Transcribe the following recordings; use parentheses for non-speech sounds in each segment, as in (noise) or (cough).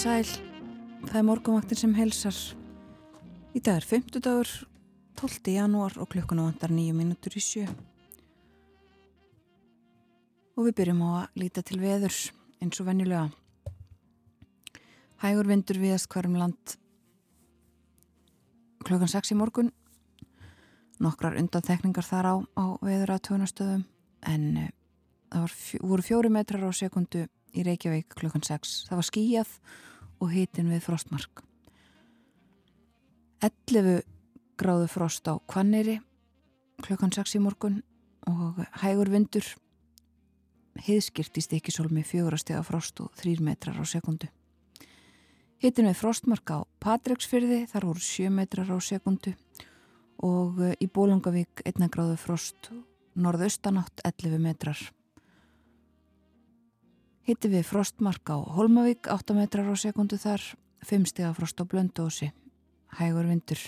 sæl, það er morgunvaktin sem helsar. Í dag er 50 dagur, 12. janúar og klukkuna vantar 9 minútur í sjö. Og við byrjum á að líta til veðurs eins og venjulega. Hægur vindur viðast hverjum land klukkan 6 í morgun. Nokkrar undantekningar þar á, á veður að tjónastöðum en eh, það voru fjóri metrar á sekundu í Reykjavík klukkan 6. Það var skíjað og hitin við frostmark. 11 gráðu frost á Kvanneri klukkan 6 í morgun og hægur vindur heiðskýrt í stikisólmi fjórastega frost og 3 metrar á sekundu. Hitin við frostmark á Patreksfyrði þar voru 7 metrar á sekundu og í Bólungavík 1 gráðu frost norðaustanátt 11 metrar Hitti við frostmark á Holmavík, 8 metrar á sekundu þar, 5 stiga frost á Blöndósi, hægur vindur.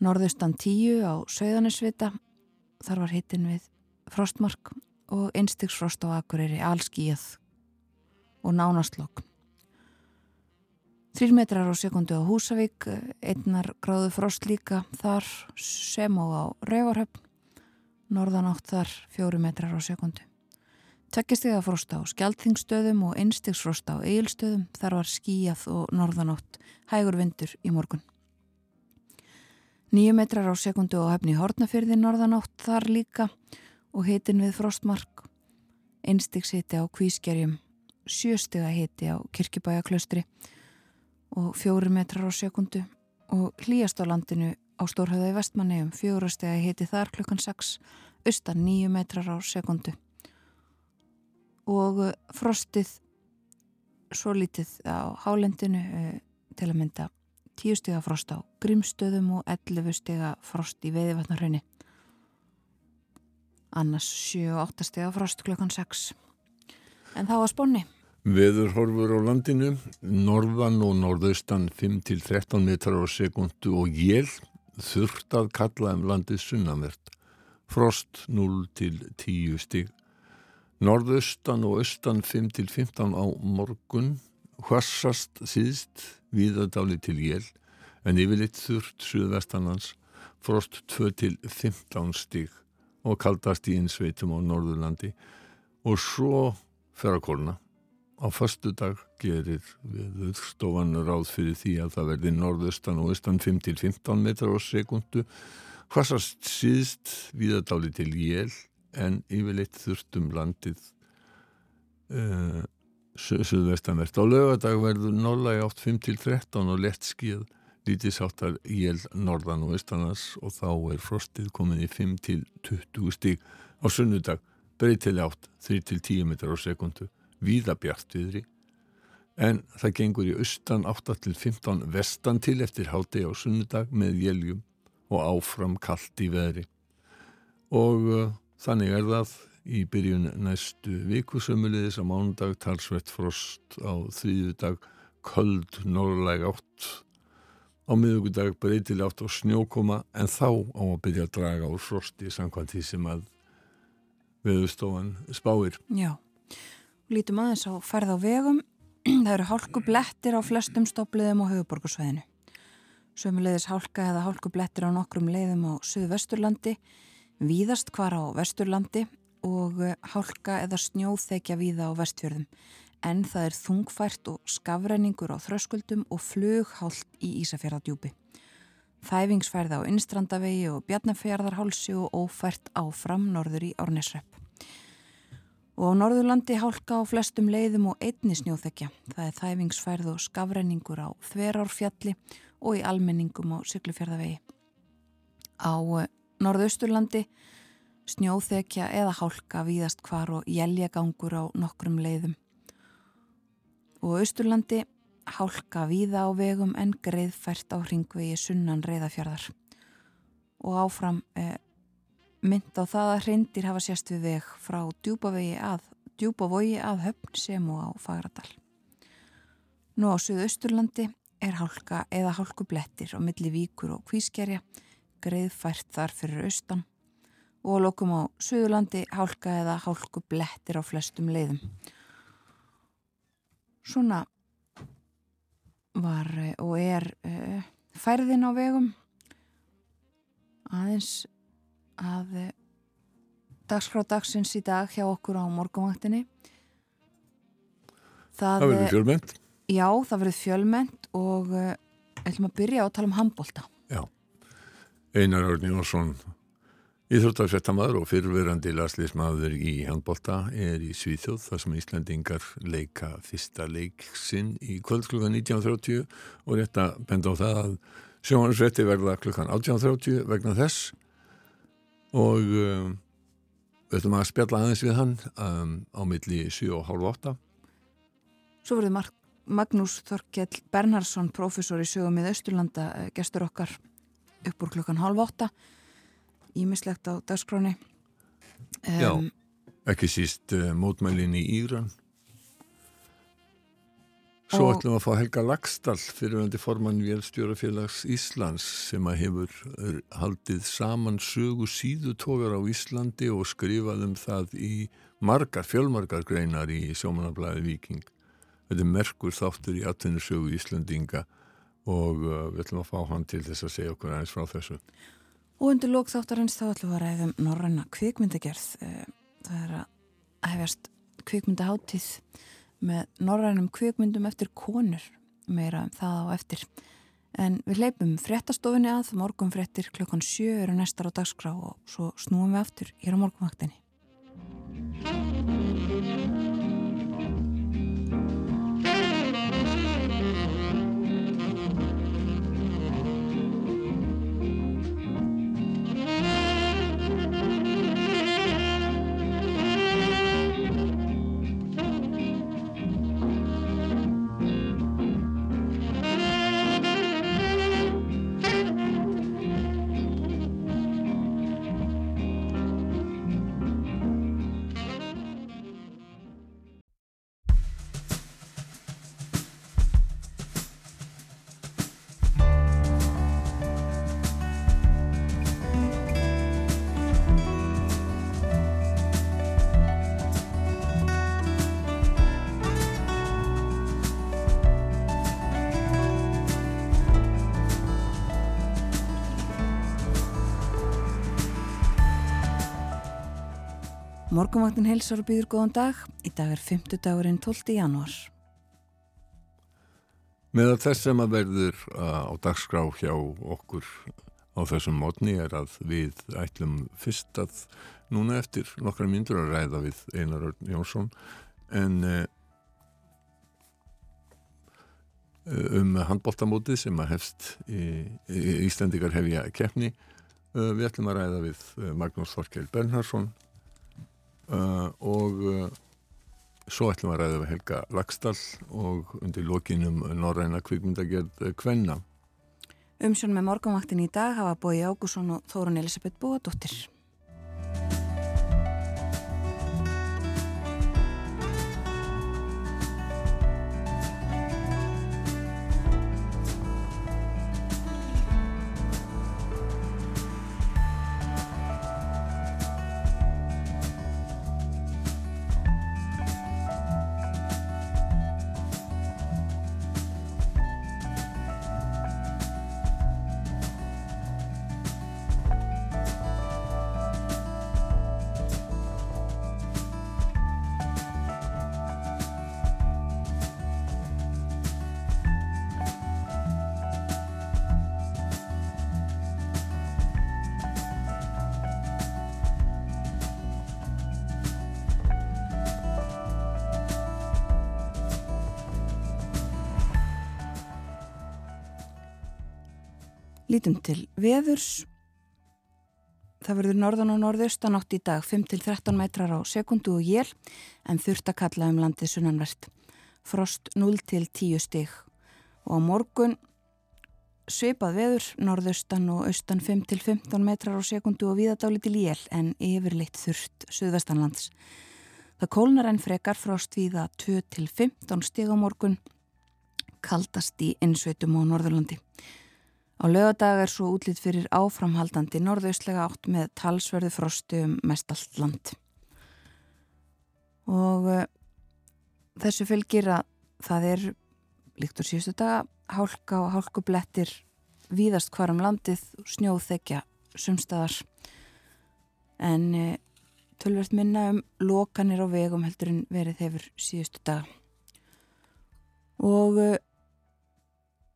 Norðustan 10 á Söðanisvita, þar var hittin við frostmark og einstigsfrost á Akureyri, allskíjað og nánastlokk. 3 metrar á sekundu á Húsavík, einnar gráðu frost líka þar sem og á Rauvarhöfn, norðanátt þar 4 metrar á sekundu. Tvekkistega frosta á skjaldþingstöðum og einstegsfrosta á eigilstöðum þar var skíjað og norðanótt hægur vindur í morgun. Nýju metrar á sekundu og hefni hórnafyrði norðanótt þar líka og hitin við frostmark. Einstegs hiti á kvískerjum, sjöstega hiti á kirkibæjaklaustri og fjóri metrar á sekundu og hlýjast á landinu á Stórhauða í vestmanni um fjórastega hiti þar klukkan 6, austan nýju metrar á sekundu og eh, frostið svo lítið á hálendinu eh, til að mynda 10 stega frost á grímstöðum og 11 stega frost í veiðvatnarhaunni annars 7-8 stega frost klokkan 6 en þá að sponni Veður horfur á landinu norðan og norðaustan 5-13 metrar á sekundu og jél þurft að kalla um landið sunnamert frost 0-10 stig Norðaustan og austan 5-15 á morgun, hvassast síðst, viðadáli til jél, en yfirleitt þurft suðvestanans, frost 2-15 stík og kaldast í einsveitum á Norðurlandi. Og svo fer að kólna. Á fastu dag gerir við stofan ráð fyrir því að það verði norðaustan og austan 5-15 metrar á sekundu, hvassast síðst, viðadáli til jél, en yfirleitt þurftum landið uh, suðvestanvert. Á lögadag verður nóla í átt 5-13 og lett skíð lítisáttar jél norðan og vestanars og þá er frostið komin í 5-20 stíg. Á sunnudag breytileg átt 3-10 metrar á sekundu, víða bjart viðri en það gengur í austan 8-15 vestan til eftir háti á sunnudag með jéljum og áfram kallt í veðri og uh, Þannig er það í byrjun næstu viku sömulegis á mándag talsvett frost á þrýðu dag köld norðlæg átt á miðugudag breytil átt og snjókoma en þá á að byrja að draga úr frosti samkvæmt því sem að veðustofan spáir. Já, lítum aðeins á ferð á vegum. (clears throat) Það eru hálku blettir á flestum stoppliðum á höfuborgarsvæðinu. Sömulegis hálka eða hálku blettir á nokkrum leiðum á Suðvesturlandi víðast hvar á vesturlandi og eh, hálka eða snjóþekja víða á vestfjörðum en það er þungfært og skafræningur á þröskuldum og flughált í Ísafjörðadjúpi. þæfingsfærð á Innstrandavegi og Bjarnafjörðarhálsi og ófært áfram norður í Árnesrepp. Og á Norðurlandi hálka á flestum leiðum og einni snjóþekja. Það er þæfingsfærð og skafrenningur á Þverárfjalli og í almenningum á Siglufjörðavegi. Á eh, Norðausturlandi snjóþekja eða hálka víðast hvar og jæljagangur á nokkrum leiðum. Og Austurlandi hálka víða á vegum en greiðfært á hringvegi sunnan reyðafjörðar. Og áfram eh, mynd á það að hrindir hafa sérst við veg frá djúbavogi að, að höfn sem og á Fagradal. Nú á Suðausturlandi er hálka eða hálkublettir á milli víkur og kvískerja, greiðfært þar fyrir austan og lokum á Suðurlandi hálka eða hálkublettir á flestum leiðum. Svona var eh, og er uh, færðin á vegum. Aðeins að uh, dagskrá dagsins í dag hjá okkur á morgumvaktinni Það, það verður fjölmend Já, það verður fjölmend og ætlum að byrja á að tala um handbólta Einar Árni Jónsson Íþróttafettamæður og fyrrverandi laslismæður í handbólta er í Svíþjóð þar sem Íslandingar leika fyrsta leiksinn í kvöld klukkan 19.30 og rétt að benda á það að sjónvarsrétti verða klukkan 18.30 vegna þess. Og um, við ætlum að spjalla aðeins við hann um, á milli 7.30 Svo verður Magnús Þorkjell Bernhardsson, professor í sögum í Östurlanda, eh, gestur okkar upp úr klukkan halv 8 ímislegt á dagskráni um, Já, ekki síst uh, mótmælin í Íran. Svo ætlum við að fá Helga Lagstall fyrirvændi formann Vélstjórafélags Íslands sem að hefur haldið saman sögu síðutógar á Íslandi og skrifað um það í margar, fjölmargar greinar í sjómanablaði Viking. Þetta er merkur þáttur í atvinnusögu Íslandinga og uh, við ætlum að fá hann til þess að segja okkur aðeins frá þessu. Og undir lókþáttarins þá ætlum við að ræðum norræna kvikmyndagerð. Eh, það er að hefjast kvikmyndaháttíð með norrænum kvikmyndum eftir konur, meira um það á eftir. En við leipum fréttastofinni að, morgun fréttir klukkan sjö eru næstar á dagskrá og svo snúum við aftur hér á morgunvaktinni. Morgumvaktin helsar og býður góðan dag. Í dag er 5. dagurinn 12. janúar. Með þess sem að verður uh, á dagskrá hjá okkur á þessum mótni er að við ætlum fyrst að núna eftir nokkra myndur að ræða við Einar Örn Jónsson en uh, um handbóltamótið sem að hefst í, í Íslandikar hefja keppni. Uh, við ætlum að ræða við Magnús Þorkel Bernhardsson uh, og uh, svo ætlum við að ræða við Helga Lagstall og undir lokinum Norræna kvikmyndagerð Kvenna. Umsjón með morgunvaktin í dag hafa Bói Ágússon og Þórun Elisabeth Bóadóttir. Lítum til veðurs. Það verður norðan og norðaustan átt í dag 5-13 metrar á sekundu og jél en þurft að kalla um landið sunnanvert. Frost 0-10 stig og á morgun svipað veður norðaustan og austan 5-15 metrar á sekundu og viðadáli til jél en yfirleitt þurft suðvestanlands. Það kólnar enn frekar frost viða 2-15 stig á morgun kaldast í innsveitum á Norðurlandi. Á lögadag er svo útlýtt fyrir áframhaldandi norðaustlega átt með talsverðu frostu um mest allt land. Og uh, þessu fylgir að það er líkt úr síðustu daga hálka og hálkublettir víðast hvarum landið snjóðþekja sumstaðar en uh, tölvert minna um lokanir á vegum heldur en verið hefur síðustu daga. Og uh,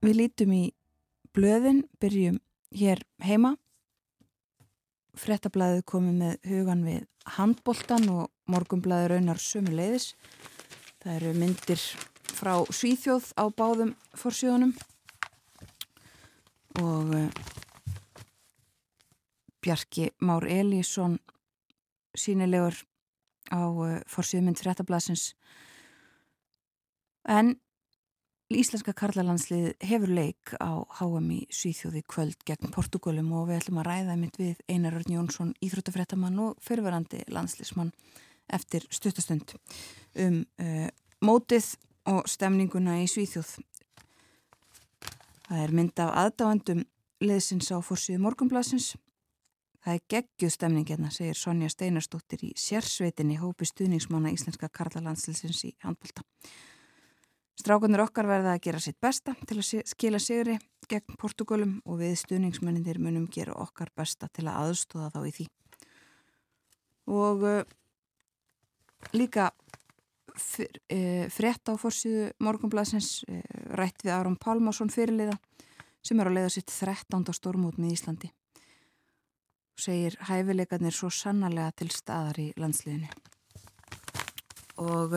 við lítum í blöðin, byrjum hér heima. Frettablaðið komið með hugan við handboltan og morgumblaðið raunar sömu leiðis. Það eru myndir frá Svíþjóð á báðum fórsíðunum og uh, Bjarki Már Elísson sínilegur á uh, fórsíðumynd Frettablaðsins en Íslenska karlalandslið hefur leik á HM í Svíþjóði kvöld gegn Portugalum og við ætlum að ræða mynd við Einar Örn Jónsson, íþróttafrættamann og fyrirverandi landslismann eftir stutastund um uh, mótið og stemninguna í Svíþjóð. Það er mynd af aðdáendum leðsins á fórsíðu morgunblasins. Það er geggjuð stemning hérna, segir Sonja Steinarstóttir í sérsveitinni hópi stuðningsmána Íslenska karlalandsliðsins í handbólta. Strákunnur okkar verða að gera sitt besta til að skila sigri gegn Portugalum og við stuðningsmennindir munum gera okkar besta til að aðstóða þá í því. Og uh, líka fyr, uh, frétt á fórsíðu morgunblæsins uh, rætt við Aron Pálmásson fyrirliða sem er að leiða sitt 13. stórmút með Íslandi segir hæfileikarnir svo sannarlega til staðar í landsliðinu. Og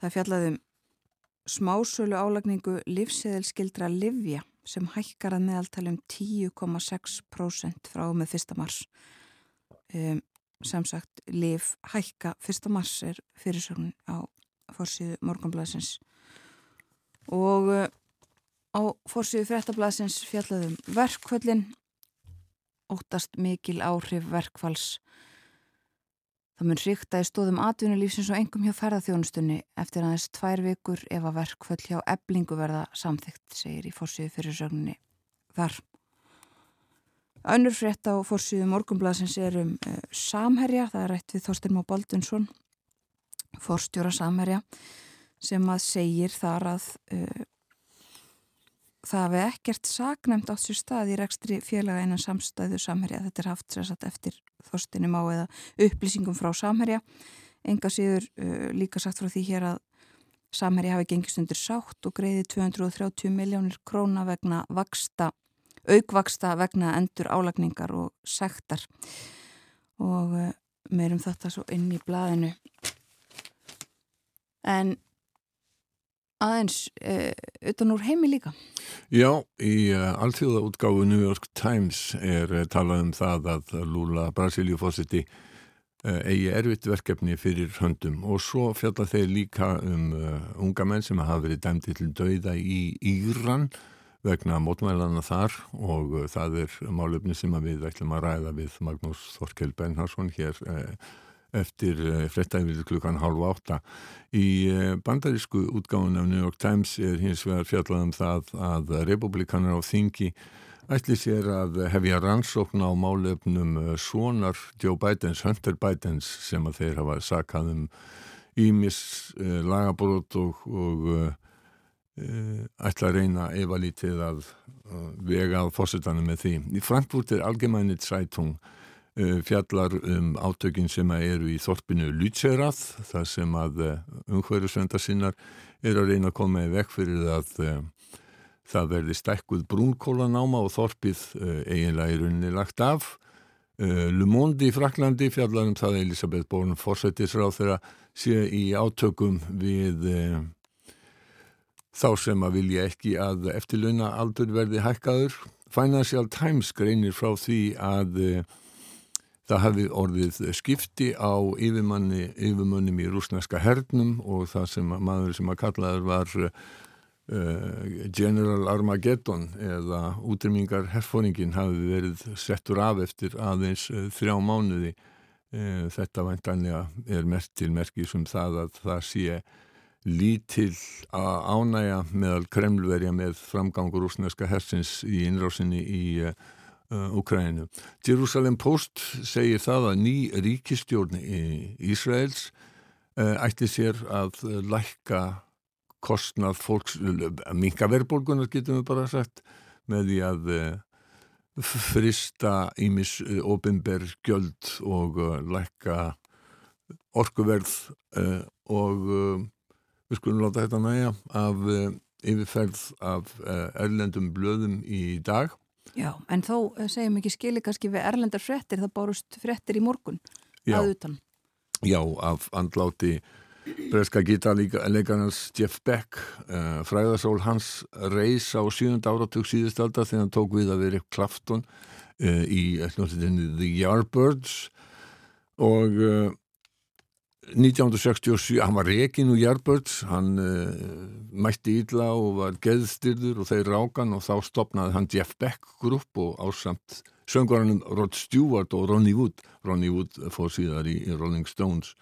það fjallaðum smásölu álagningu livseðilskildra livja sem hækkar að meðaltalum 10,6% frá með 1. mars. Um, sem sagt, liv hækka 1. mars er fyrirsögn á fórsíðu morgunblæsins og uh, á fórsíðu fréttablæsins fjallaðum verkvöldin óttast mikil áhrif verkfalls Það mun ríkta í stóðum atvinnulífsins og engum hjá ferðarþjónustunni eftir aðeins tvær vikur ef að verkföll hjá eblingu verða samþygt, segir í fórsíðu fyrir sögninni þar. Önnur frétt á fórsíðu morgumblasins er um uh, Samherja, það er rætt við Þorstin Má Baldunsson, fórstjóra Samherja, sem að segir þar að uh, það hefði ekkert saknæmt átt sér stað í rekstri félaga einan samstæðu Samherja. Þetta er haft sérsagt eftir þorstinum á eða upplýsingum frá Samherja. Enga síður uh, líka sagt frá því hér að Samherja hafi gengist undir sátt og greiði 230 miljónir króna vegna vaksta, aukvaksta vegna endur álagningar og sektar. Og uh, meirum þetta svo inn í blaðinu. En aðeins uh, utan úr heimi líka. Já, í uh, alþjóðaútgáfu New York Times er uh, talað um það að Lula Brasilíufósiti eigi erfitt verkefni fyrir höndum og svo fjalla þeir líka um unga menn sem hafa verið dæmdi til dauða í Íran vegna mótmælana þar og það er málefni sem við ætlum að ræða við Magnús Þorkel Bernharsson hér eftir eh, frettæfið klukkan halv átta. Í eh, bandarísku útgáðun af New York Times er hins vegar fjallað um það að republikanar á þingi ætli sér að hefja rannsókn á málefnum eh, svonar Joe Bidens, Hunter Bidens sem að þeir hafa sakað um ímis lagabrót og, og ætla að reyna efa lítið að vega að fórsetanum með því. Í Frankfurt er algemænit sætung fjallar um átökin sem eru í þorpinu Lütserað þar sem að eh, umhverjusvenda sinnar er að reyna að koma í vekk fyrir að uh, það verði stækkuð brúnkólanáma og þorpið eiginlega í rauninni lagt af. Le Monde í Fraklandi fjallar um það Elisabeth Born fórsættisráð þeirra sé í átökum við þá sem að vilja ekki að eftirlauna aldur verði hækkaður. Financial Times greinir frá því að það hafi orðið skipti á yfirmannum í rúsneska hernum og það sem maður sem að kallaður var uh, General Armageddon eða útrymmingar herfóringin hafi verið settur af eftir aðeins uh, þrjá mánuði. Uh, þetta vantanlega er mert til merkis um það að það sé lítill að ánæja meðal kremlverja með framgangur rúsneska hersins í innrásinni í Ukræninu. Jerusalem Post segir það að ný ríkistjórn í Ísraels ætti sér að lækka kostnað fólks, minka verðbólgunar getum við bara sagt, með því að frista ímis ofinberg gjöld og lækka orkuverð og við skulum láta þetta næja af yfirferð af erlendum blöðum í dag Já, en þó segjum ekki skili kannski við erlendar frettir, það bárust frettir í morgun Já. að utan. Já, af andláti breska gítarleikarnas Jeff Beck uh, fræðasól hans reys á sjönda áratug síðustalda þegar hann tók við að vera Klafton uh, í The Yardbirds og uh, 1967, hann var rekin úr Yardbirds, hann mætti ídla og var geðstyrður og þeir rákan og þá stopnaði hann Jeff Beck grupp og ásamt söngvarannum Rod Stewart og Ronnie Wood. Ronnie Wood fór síðar í, í Rolling Stones.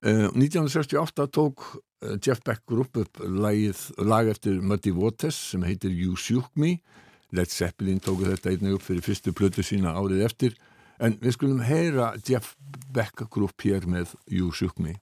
Uh, 1968 tók uh, Jeff Beck grupp upp lagið, lag eftir Muddy Waters sem heitir You Shook Me. Led Zeppelin tóku þetta einnig upp fyrir fyrstu plötu sína árið eftir en við skulum heyra Jeff Beck grupp hér með You Shook Me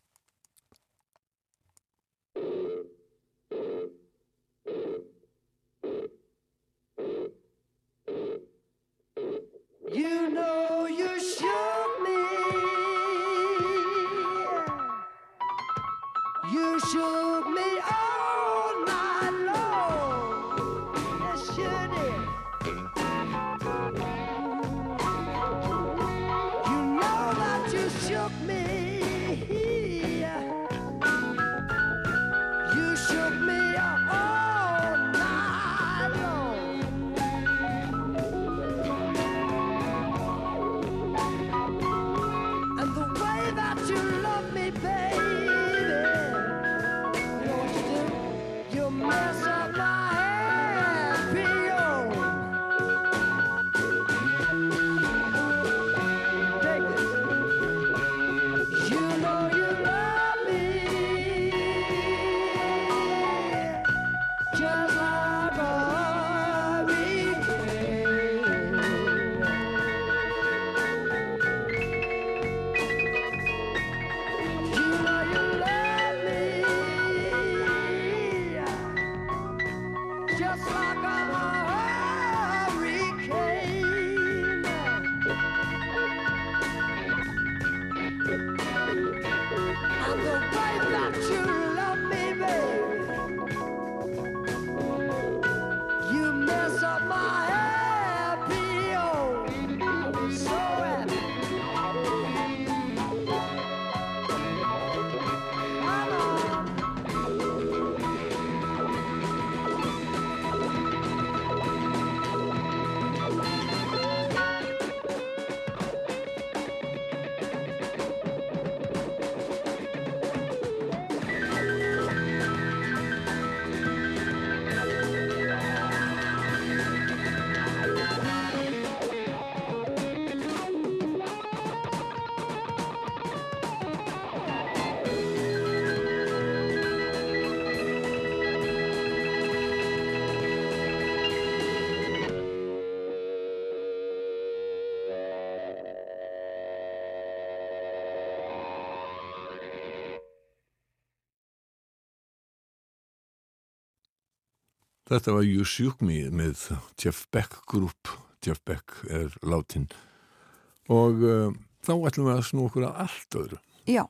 Þetta var You Shook Me með Jeff Beck Group. Jeff Beck er látin. Og uh, þá ætlum við að snú okkur að allt öðru. Já,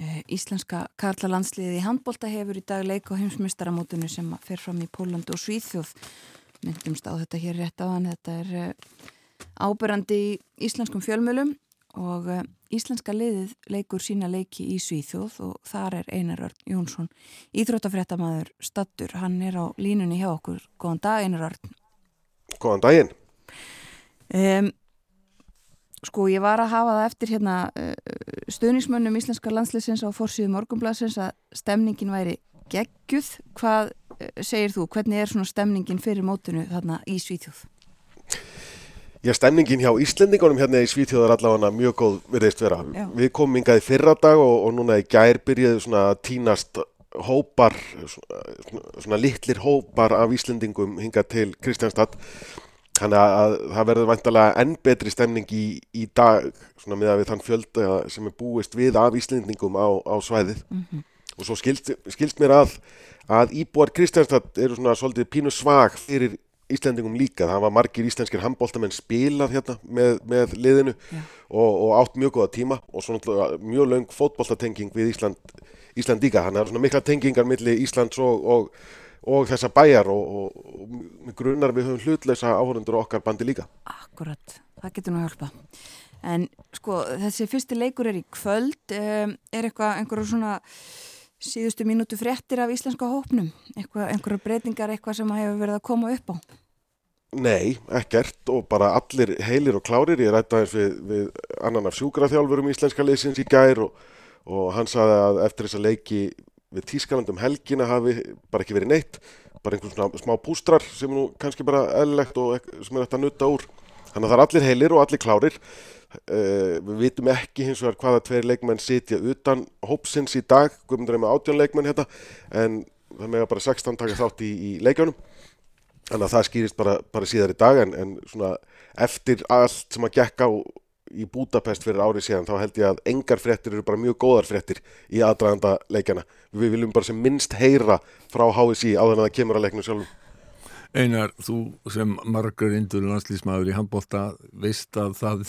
eh, íslenska karlalandsliði í handbólta hefur í dag leik á heimsmystaramótunu sem fer fram í Pólandi og Svíþjóð. Myndumst á þetta hér rétt á hann. Þetta er eh, ábyrrandi í íslenskum fjölmjölum og eh, íslenska liðið leikur sína leiki í Svíþjóð og þar er Einar Örn Jónsson íþróttafréttamaður stattur. Hann er á línunni hjá okkur. Góðan dag Einar Örn. Góðan daginn. Um, sko, ég var að hafa það eftir hérna uh, stuðningsmönnum íslenska landsleysins á fórsíðu morgunblassins að stemningin væri geggjuð. Hvað uh, segir þú? Hvernig er svona stemningin fyrir mótunu þarna í Svíþjóð? Já, stemningin hjá Íslendingunum hérna í Svítjóðar allavega mjög góð virðist vera. Já. Við komum yngaði fyrra dag og, og núna í gær byrjaði svona tínast hópar, svona, svona litlir hópar af Íslendingum hingað til Kristjánstad. Þannig að, að það verður vantalega enn betri stemning í, í dag, svona með að við þann fjölda sem er búist við af Íslendingum á, á svæðið. Og svo skilst, skilst mér að, að íbúar Kristjánstad eru svona svolítið pínu svag fyrir Íslendingum líka, það var margir íslenskir handbóltamenn spilað hérna með, með liðinu og, og átt mjög góða tíma og svo náttúrulega mjög löng fótboltatenging við Ísland, Ísland líka, þannig að það er svona mikla tengingar milli Íslands og, og, og þessa bæjar og, grunar við höfum hlutleysa áhörundur okkar bandi líka. Akkurat, það getur nú að hjálpa. En sko, þessi fyrsti leikur er í kvöld. Um, er eitthvað, einhverju svona síðustu mínútu fréttir af íslenska hópnum? Eitthvað, einhverju breytingar, eitthvað sem hefur verið að koma upp á? Nei, ekkert og bara allir heilir og klárir. Ég rætti aðeins við, við annan af sjúkraþjálfurum íslenska liðsins í gær og, og hann saði að eftir þessa leiki við Tískalandum helgina hafi bara ekki verið neitt, bara einhvern svona smá pústrar sem nú kannski bara eðlilegt og sem er þetta að nutta úr. Þannig að það er allir heilir og allir klárir. Uh, við vitum ekki hins vegar hvaða tveir leikmenn sitja utan hópsins í dag, Guðmundur er með átjón leikmenn hérna, en það mega bara 16 taka þátt í, í leikjunum. Þannig að það skýrist bara, bara síðar í dag en, en svona eftir allt sem að gekk á í Budapest fyrir árið síðan þá held ég að engar fréttir eru bara mjög góðar fréttir í aðdraganda leikjana. Við viljum bara sem minnst heyra frá HSI áður en það kemur að leiknum sjálfum. Einar, þú sem margar indur landslýsmaður í handbólta veist að það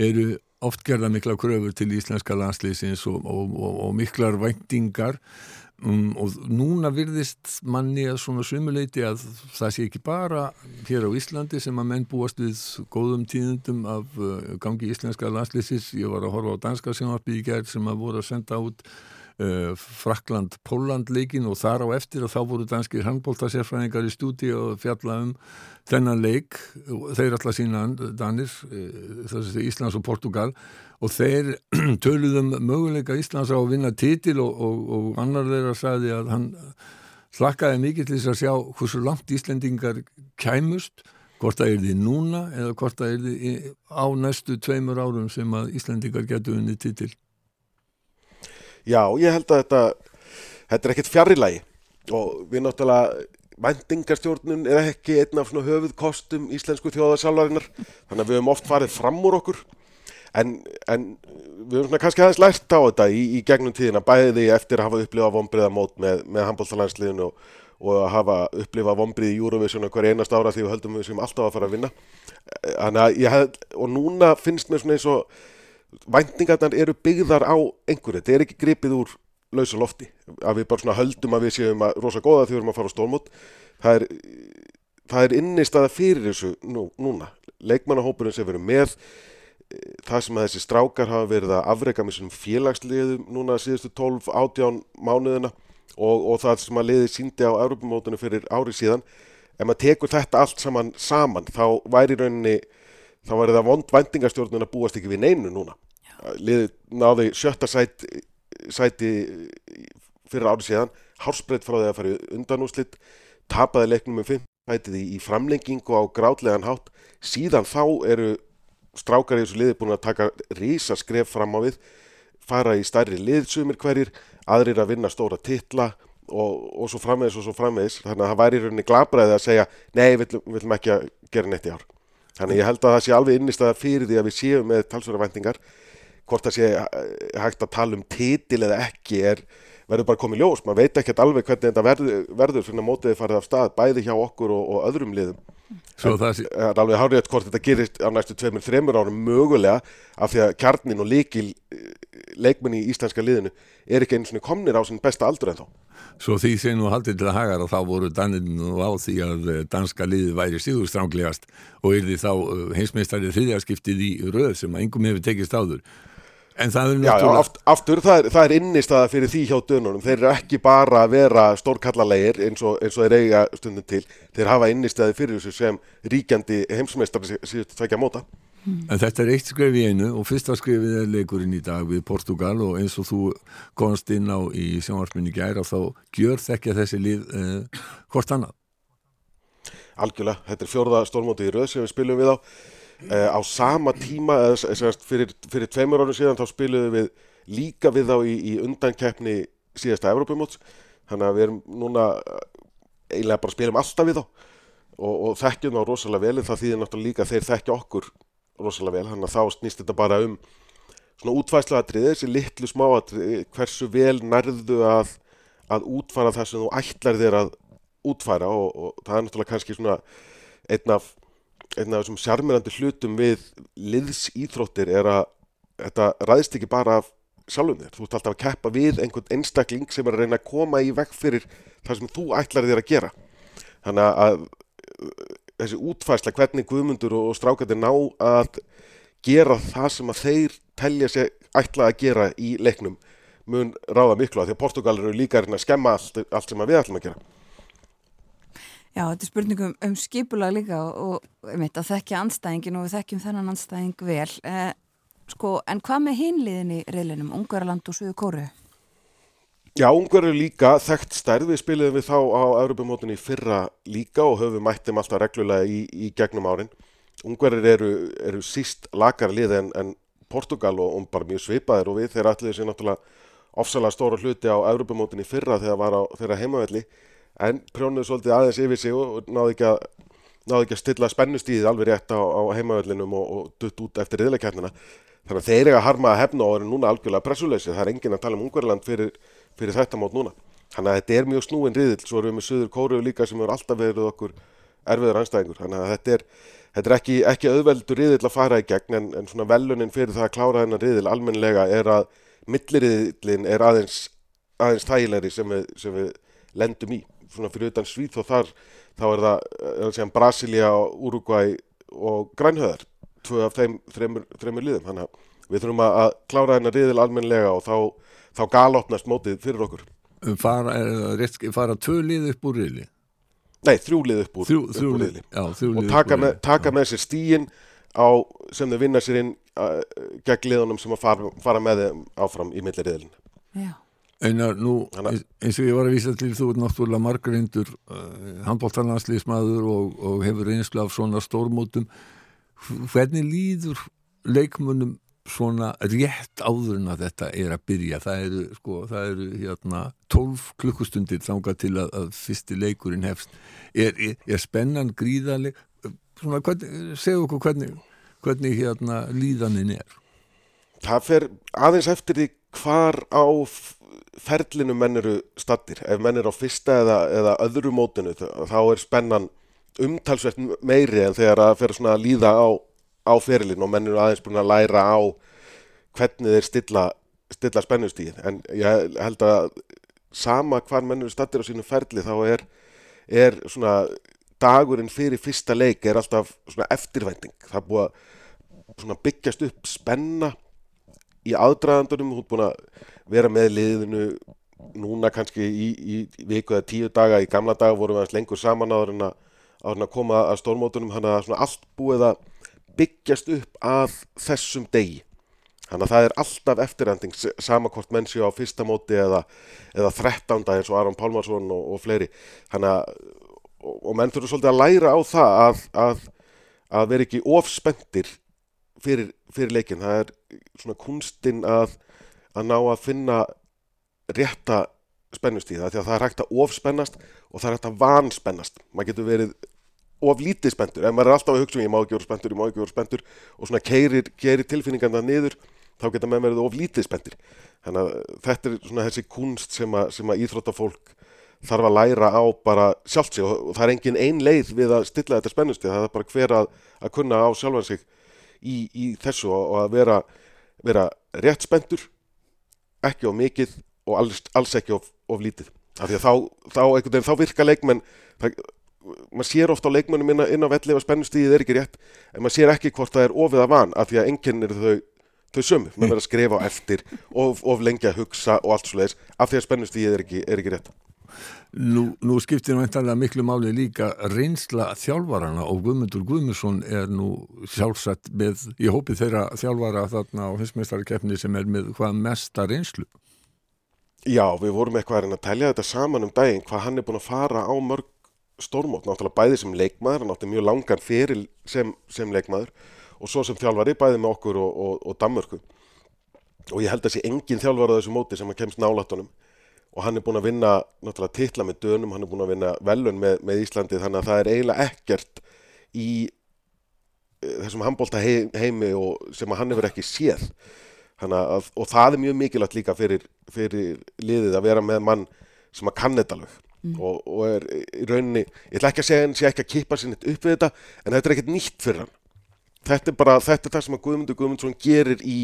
eru oft gerða mikla kröfur til íslenska landslýsins og, og, og, og miklar væntingar um, og núna virðist manni að svona sumuleiti að það sé ekki bara hér á Íslandi sem að menn búast við góðum tíðundum af uh, gangi íslenska landslýsins. Ég var að horfa á danska gerð sem að voru að senda út uh, Frakland-Póland leikin og þar á eftir og þá voru danskir handbóltasérfræðingar í stúdi og fjalla um þennan leik, þeir alltaf sína Danir, uh, Íslands og Portugal og þeir (clears throat) töluðum möguleika Íslands á að vinna titil og, og, og annar þeirra sagði að hann hlakkaði mikið til þess að sjá hversu langt Íslendingar kæmust hvort það er því núna eða hvort það er því á næstu tveimur árum sem að Íslendingar getur unni titil. Já, ég held að þetta, þetta er ekkert fjarrilagi og við náttúrulega væntingarstjórnun er ekki einn af svona höfuðkostum íslensku þjóðarsálvarinnar þannig að við höfum oft farið fram úr okkur. En, en við höfum svona kannski aðeins lært á þetta í, í gegnum tíðina bæði eftir að hafa upplifað vombriða mót með, með handbóltalandsliðinu og, og að hafa upplifað vombrið í Eurovision hver einast ára því við höldum við sem alltaf að fara að vinna. Hef, og núna finnst mér svona eins og væntingarnar eru byggðar á einhverju, þetta er ekki gripið úr lausa lofti, að við bara svona höldum að við séum að rosa góða því við erum að fara á stórmót. Það er, er innistæða fyrir þessu nú, núna. Leikmannahópurinn sem verður með eh, það sem að þessi strákar hafa verið að afreika með svona félagsliðum núna síðustu 12 átján mánuðina og, og það sem að liði síndi á Europamótunum fyrir ári síðan. Ef maður tekur þetta allt saman saman þá væri rauninni þá væri það vond vendingarstjórnun að búast ekki við neinu núna. Liðið náði sjötta sæti, sæti fyrir árið síðan hálsbreytt frá því að fara í undanúslit tapaði leiknum með 5 sætið í, framlengingu á grátlegan hátt. Síðan þá eru strákar í þessu liði búin að taka rísa skref fram á við fara í stærri liðsumir hverjir aðrir að vinna stóra titla og, og svo framvegis og svo framvegis. Þannig að það væri í rauninni glabræði að segja nei, við viljum ekki að gera neitt í ár þannig ég held að það sé alveg innistæða fyrir því að við séum með talsverða væntingar. Hvort það sé eh, hægt að tala um titil eða ekki er verður bara komið ljós, maður veit ekkert alveg hvernig þetta verður, verður að mótiði farið af stað bæði hjá okkur og, og öðrum liðum. Svo það sé, er alveg hárið hvort þetta gerist á næstu tveimur, þreimur árum mögulega af því að kjarnin og líkil leikmenn í íslenska liðinu er ekki einu svona komnir á sinn besta aldur en þá svo því sé nú haldið til að hagar og þá voru Daninn nú á því að eh, danska liðið væri síðustránglegast og er því þá eh, heimsmeistarið þriðjarskiptið í röð sem að engum hefur tekist áður. En það er Já, já, náttúrulega aft, aftur, það er, það er innistæða fyrir því hjá dönunum. Þeir eru ekki bara að vera stórkallalegir eins og, eins og þeir eiga stundum til. Þeir hafa innistæði fyrir þessu sem ríkjandi heimsmeistar síðustu tvekja móta. En þetta er eitt skrif í einu og fyrsta skrifið er leikurinn í dag við Portugal og eins og þú komst inn á í sjónvarsminni gæra þá gjör þekkja þessi lið eh, hvort annað. Algjörlega, þetta er fjórða stórmóti í röð sem við spilum við á. Uh, á sama tíma, eða sagt, fyrir, fyrir tveimur árum síðan, þá spilum við líka við þá í, í undankeppni síðasta Evrópumóts. Þannig að við erum núna eh, eiginlega bara spilum alltaf við þá og, og þekkjum þá rosalega vel en það þýðir náttúrulega líka þeir þekkja okkur rosalega vel, þannig að þá snýst þetta bara um svona útfæsluatriði, þessi litlu smáatriði, hversu vel nærðu að, að útfara það sem þú ætlar þér að útfæra og, og það er náttúrulega kannski svona einn af, einn af þessum sjarmirandi hlutum við liðsýþróttir er að þetta ræðist ekki bara af sjálfum þér, þú ert alltaf að keppa við einhvern einstakling sem er að reyna að koma í veg fyrir það sem þú ætlar þér að gera. Þannig að þessi útfæsla hvernig guðmundur og strákandi ná að gera það sem að þeir telja sig ætla að gera í leiknum mun ráða miklu að því að Portugal eru líka að skemma allt, allt sem við ætlum að gera Já, þetta er spurningum um skipulag líka og, um þetta þekkja anstæðingin og við þekkjum þennan anstæðing vel. Eh, sko, en hvað með hinliðin í reylinum, Ungaraland og Suðu Kóru? Já, ungar eru líka þekkt stærð, við spiliðum við þá á Europamótunni fyrra líka og höfum mætt þeim alltaf reglulega í, í gegnum árin. Ungarir eru, eru síst lakar lið en, en Portugal og, og bara mjög svipaðir og við þeir allir sér náttúrulega ofsalega stóra hluti á Europamótunni fyrra þegar var á þeirra heimavelli en prjónuðu svolítið aðeins yfir sig og, náðu ekki að náðu ekki að stilla spennustíðið alveg rétt á, á heimavellinum og, og dutt út eftir riðleikernina. Þannig að þeir eru að harma að hefna og eru núna algjörlega pressuleysi. Það er enginn að tala um Ungverland fyrir, fyrir þetta mót núna. Þannig að þetta er mjög snúin riðil. Svo erum við með Suður Kóru líka sem hefur alltaf verið okkur erfiður anstæðingur. Þannig að þetta er, þetta er ekki, ekki auðveldur riðil að fara í gegn en, en svona velunin fyrir það að klára þennan riðil almennilega er að milliriðilin er aðeins, aðeins þægilegri sem við, sem við lendum í. Svona fyrir utan Svíð og þar þá er það, er segja, Brasilia, Uruguay og Grænhöðar tvö af þeim þreymur, liðum þannig að við þurfum að, klára hennar riðil almennilega og þá, þá galopnast mótið fyrir okkur. Fara, er það rétt, fara tvö lið upp úr riðli. Nei, þrjú lið upp úr, Þrjú, upp þrjú úr riðli. Já, og taka með, taka með sér stíin á, sem þau vinna sér inn uh, gegn liðunum sem að fara, fara með þeim áfram í milli riðilin Já. Einar, nú, eins og ég var að vísa til þú ert náttúrulega margrindur uh, handbóltarlanslýsmaður og, og hefur reynslu af svona stórmótum. Hvernig líður leikmunum svona rétt áður en að þetta er að byrja. Það eru, sko, það eru hérna 12 klukkustundir þangað til að, að fyrsti leikurinn hefst. Er, er, er spennan gríðaleg svona, hvernig, segðu okkur hvernig hvernig hérna líðanin er. Það fer aðeins eftir því hvar á ferlinu menn eru stattir. Ef menn eru á fyrsta eða, eða öðru mótinu þá er spennan umtalsvert meiri en þegar það fer svona að líða á, á ferilin og menn eru aðeins búin að læra á hvernig þeir stilla, stilla spennustíð. En ég held að sama hvar menn eru stattir á sínu ferli þá er, er svona dagurinn fyrir fyrsta leik er alltaf svona eftirvænting. Það er búið að byggjast upp spenna í aðdraðandunum, hún er búin að vera með liðinu núna kannski í, í viku eða tíu daga í gamla daga vorum við lengur saman áður en að, áður en að koma að stórmótunum hann að svona allt búið að byggjast upp að þessum degi. Þannig að það er alltaf eftirrending s- sama hvort menn séu á fyrsta móti eða, eða 13. eins og Aron Pálmarsson og, og fleiri. Að og, menn þurfa svolítið að læra á það að, að, að vera ekki ofspendir fyrir, fyrir leikin það er svona kunstinn að, ná að finna rétta spennustíða því að það er hægt að ofspennast og það er hægt að vanspennast. Maður getur verið of lítið spenntur. Ef maður er alltaf að hugsa um ég má ekki vera spenntur, ég má ekki vera spenntur og svona keirir, keirir tilfinningarna niður þá geta maður verið of lítið spenntur þannig að þetta er svona þessi kunst sem að, að íþróttafólk þarf að læra á bara sjálft sig. Og, það er engin ein leið við að stilla þetta spennustíð það er bara hver að, að kunna á sjálfan sig í, í þessu og, að vera, vera rétt spenntur ekki of mikið og alls, alls ekki of, of lítið. Af því að þá, þá, þá virka leikmenn það, maður sér ofta á leikmennum inn, á- inn á velli ef spennustíðið er ekki rétt en maður sér ekki hvort það er ofið að van af því að enginn eru þau þau sömu, með verið að skrifa á eftir of, of lengi að hugsa og allt svo leiðis af því að spennust því er ekki, er ekki rétt Nú, nú skiptir væntanlega miklu máli líka reynsla þjálfarana og Guðmundur Guðmundsson er nú sjálfsagt með í hópi þeirra þjálfara þarna á hinsmeistarkeppni sem er með hvað mesta reynslu. Já, við vorum eitthvað að telja þetta saman um daginn hvað hann er búin að fara á mörg stórmót, náttúrulega bæði sem leikmaður hann átti mjög langan fyrir sem, sem leikmaður og svo sem þjálfari bæði með okkur og, og, og Danmörku. Og ég held að sé engin þjálfari á þessu móti sem að kemst nálatunum og hann er búin að vinna náttúrulega titla með dönum, hann er búin að vinna velun með, með Íslandi þannig að það er eiginlega ekkert í eh, þessum handbólta heimi sem að hann hefur ekki séð. Að, og það er mjög mikilvægt líka fyrir, fyrir liðið að vera með mann sem að kann þetta alveg mm. og, og er í rauninni, ég ætla ekki að segja hann sé ekki að kippa sér nýtt upp við þetta en þetta er ekkert nýtt fyrir hann. Þetta er bara, þetta er það sem að Guðmundur Guðmundsson gerir í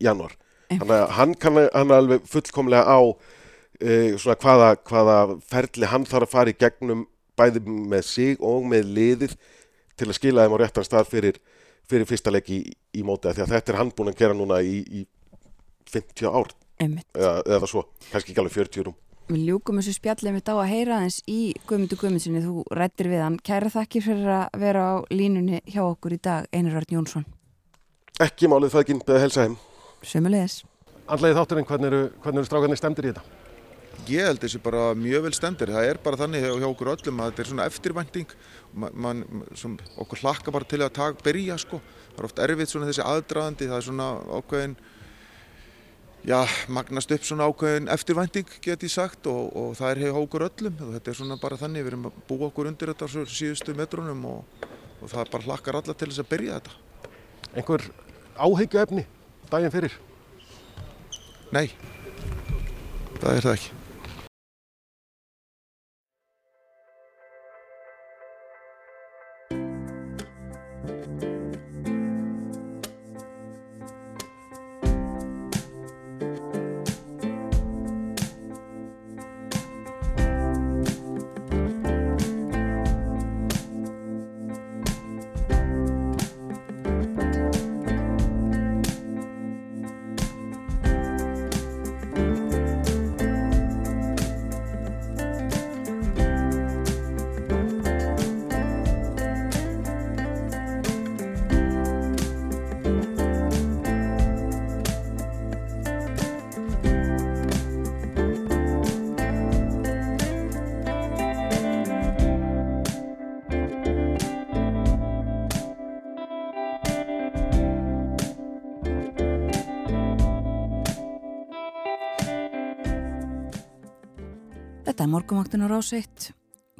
januar þannig að hann kann hann alveg fullkomlega á uh, svona hvaða, hvaða ferli hann þarf að fara í gegnum bæði með sig og með liðið til að skila þeim á réttan stað fyrir, fyrir fyrsta leik í, í móti því að þetta er hann búin að gera núna í, í 50 ár. Eða, eða svo, kannski ekki alveg 40 rúm Við ljúkum þessu spjallið mitt á að heyra eins í Guðmundur Guðmundssoni, þú rættir við hann Kæra þakkir fyrir að vera á línunni hjá okkur í dag, Einar Rörn Jónsson Ekki málið það ekki beða helsa heim Sumulegis Andlegið þátturinn, hvernig eru, hvernig eru strákarnir stemdir í þetta? Ég held þessi bara mjög vel stendur. Það er bara þannig hjá, hjá okkur öllum að þetta er svona eftirvænting. Man, man, svona, okkur hlakka bara til að taka, byrja sko. Það er oft erfitt svona þessi aðdraðandi. Það er svona ákveðin, já, magnast upp svona ákveðin eftirvænting get ég sagt og, og það er hjá okkur öllum. Og þetta er svona bara þannig. Við erum að búa okkur undir þetta á síðustu metrunum og, og það bara hlakkar alla til þess að byrja þetta. Einhver áhyggjuefni daginn fyrir? Nei, það er það ekki. Ráseitt,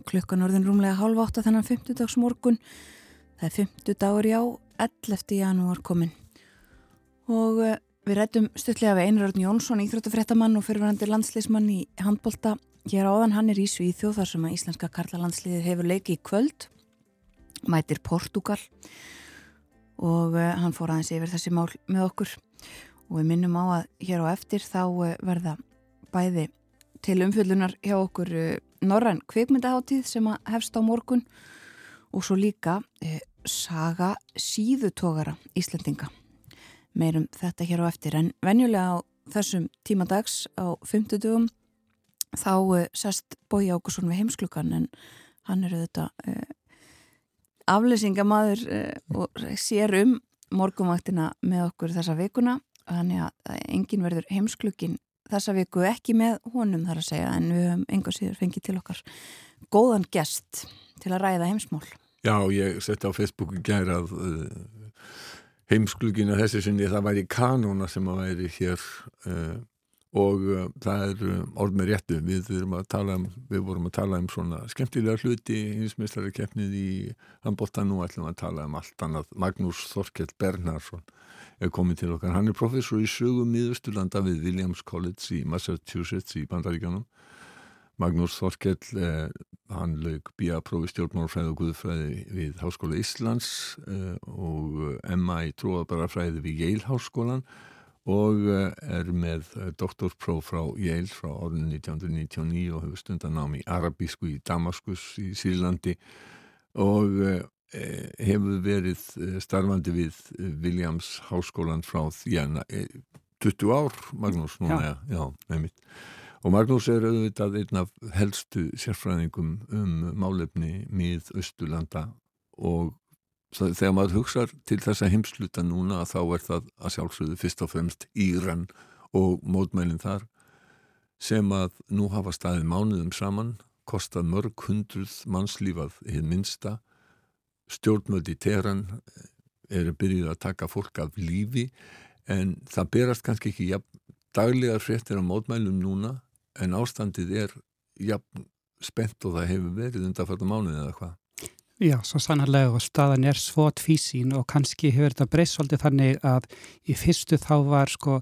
klukkan orðin rúmlega halv átta þennan 50 dags morgun. Það er 50 dagur já, 11. janúar komin. Og uh, við rættum stuttlega við Einarörn Jónsson, íþróttafréttamann og fyrirverandi landsliðsmann í handbolta. Hér áðan hann er í Svíþjóð þar sem að Íslenska karlalandsliðið hefur leiki í kvöld, mætir Portugal og uh, hann fór aðeins yfir þessi mál með okkur. Og við minnum á að hér á eftir þá uh, verða bæði til umfjöldunar hjá okkur Norræn kvikmyndaháttíð sem að hefst á morgun og svo líka uh, saga síðutogara Íslandinga. Meirum þetta hér á eftir en venjulega á þessum tímadags á 50 dugum þá uh, sest Bói Ákusson við heimsklukan en hann eru þetta aflýsingamadur og sér um morgumvaktina með okkur þessa vikuna þannig að engin verður heimsklukin þessa viku ekki með honum þar að segja en við höfum enga síður fengið til okkar góðan gest til að ræða heimsmál. Já, ég setti á Facebooku gæra að uh, heimsklugina þessi sinni það væri kanóna sem að væri hér uh, og uh, það er orð með réttu. Við, um, við vorum að tala um svona skemmtilega hluti hinsmestari keppnið í handbólta nú ætlum að tala um allt annað. Magnús Þorkell Bernarsson er komið til okkar. Hann er professor í sögum miðusturlanda við Williams College í Massachusetts í Bandaríkjanum. Magnús Þorkell, eh, hann lög bíaprófi stjórnmálfræði og guðfræði við Háskóla Íslands eh, og Emma í trúabarafræði við Yale Háskólan og eh, er með eh, doktorpróf frá Yale frá orðin 1999 og hefur stundan nám í arabísku í Damaskus í Sýrlandi og eh, eh, hefur verið eh, starfandi við eh, Williams háskólan frá því að eh, 20 ár, Magnús, núna, já, já. Og Magnús er auðvitað einn af helstu sérfræðingum um málefni mið Östurlanda og þegar maður hugsar til þessa heimsluta núna þá er það að sjálfsögðu fyrst og fremst Íran og mótmælinn þar sem að nú hafa staðið mánuðum saman, kostað mörg hundruð mannslífað hinn minsta, stjórnmöld í Teheran eru byrjuð að taka fólk af lífi en það berast kannski ekki jafn, daglegar fréttir á mótmælum núna en ástandið er jafn spennt og það hefur verið undanfært mánuðið eða hvað. Já, svo sannarlega og staðan er svo tvísín og kannski hefur þetta breyst svolítið þannig að í fyrstu þá var sko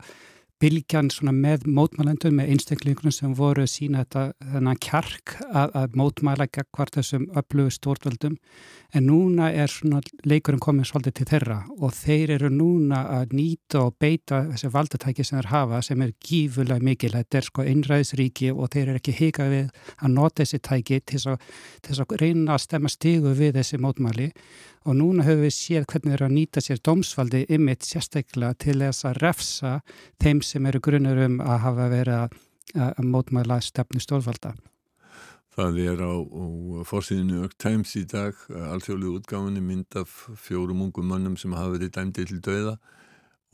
bylgjan með mótmælendum með einstaklingunum sem voru sína þetta þennan kjark að, að mótmæla hvart þessum öflugu stórtvöldum en núna er svona leikurinn komin svolítið til þeirra og þeir eru núna að nýta og beita þessi valdatæki sem þeir hafa sem er gífulega mikil, þetta er sko einræðisríki og þeir eru ekki hika við að nota þessi tæki til þess að reyna að stemma stigu við þessi mótmæli og núna höfum við séð hvernig þeir eru að nýta sér dómsvaldi ymitt sérstaklega til þess að refsa þeim sem eru grunnur um að hafa verið að, að mótmæla stefnu stórvalda. Það er á, á fórsýðinu York Times í dag, alþjóðlu útgáfinni mynd af fjórum ungum mannum sem hafa verið dæmdi til döða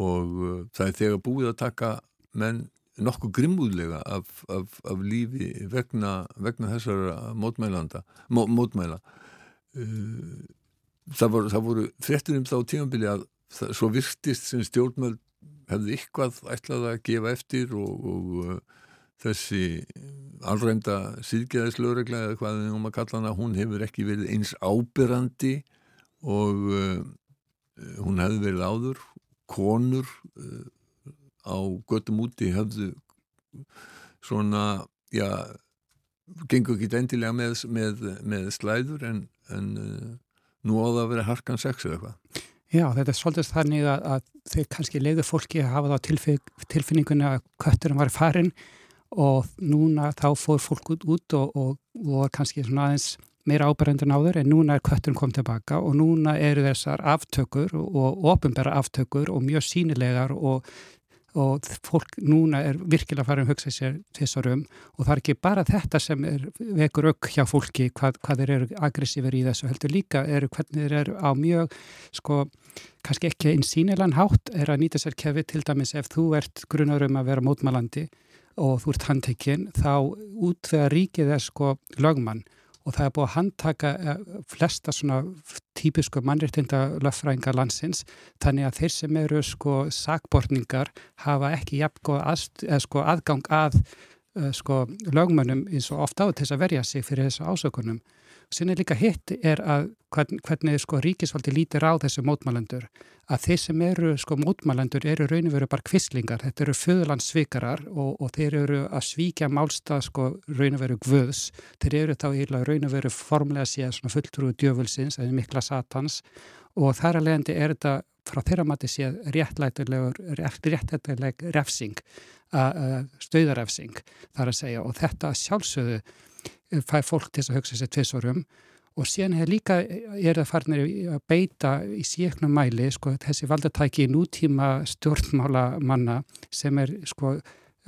og uh, það er þegar búið að taka menn nokkuð grimmúðlega af, af, af lífi vegna, vegna þessara mótmælanda, mó, mótmæla. Uh, það voru, voru fréttur um þá tímanbili að það, svo virtist sem stjórnmöld hefði ykkvað ætlað að gefa eftir og, og uh, þessi alrænda síðgeðislöregla eða hvað við um að kalla hana, hún hefur ekki verið eins ábyrrandi og uh, hún hefði verið áður. Konur uh, á göttum úti hefðu svona, já gengur ekki endilega með, með, með slæður en, en uh, nú á það að vera harkan sex eða eitthvað. Já, þetta er svolítið þannig að, að þeir kannski leiðu fólki að hafa þá tilfinn, tilfinningunni að kötturum var farin og núna þá fór fólk út og, og, og kannski svona aðeins meira ábærendur náður en núna er kötturum komið tilbaka og núna eru þessar aftökur og ofinbæra aftökur og mjög sínilegar og og fólk núna er virkilega farin að hugsa sér þessar um. Og það er ekki bara þetta sem er vekur auk hjá fólki hvað, hvað þeir eru aggressífur í þessu heldur líka eru hvernig þeir eru á mjög sko kannski ekki einn sínilegan hátt er að nýta sér kefi til dæmis ef þú ert grunar um að vera mótmælandi og þú ert handtekinn þá út þegar ríkið er sko lögmann og það er búið að handtaka eh, flesta svona típisku mannréttinda löffrænga landsins þannig að þeir sem eru sko sakbortningar hafa ekki jafn sko, aðgang að uh, sko lögmönnum eins og ofta á þess að verja sig fyrir þessu ásökunum. Sinni líka hitt er að hvern, hvernig sko ríkisvaldi lítir á þessu mótmælendur. Að þeir sem eru sko mótmælendur eru raun og veru bara kvistlingar, þetta eru föðlandsvikarar og, og þeir eru að svíkja málstað sko raun og veru gvöðs, þeir eru þá eiginlega raun og veru formlega séð svona fulltrúi djöfulsins eða mikla satans. Og þar að leiðandi er þetta frá þeirra mati séð réttlætilegur, réttlætileg refsing, stöðarefsing þar að segja. Og þetta sjálfsögðu fær fólk til að hugsa sér tviðsórum og síðan er líka, er það farnir að beita í síknum mæli sko, þessi valdatæki í nútíma stjórnmála manna sem er sko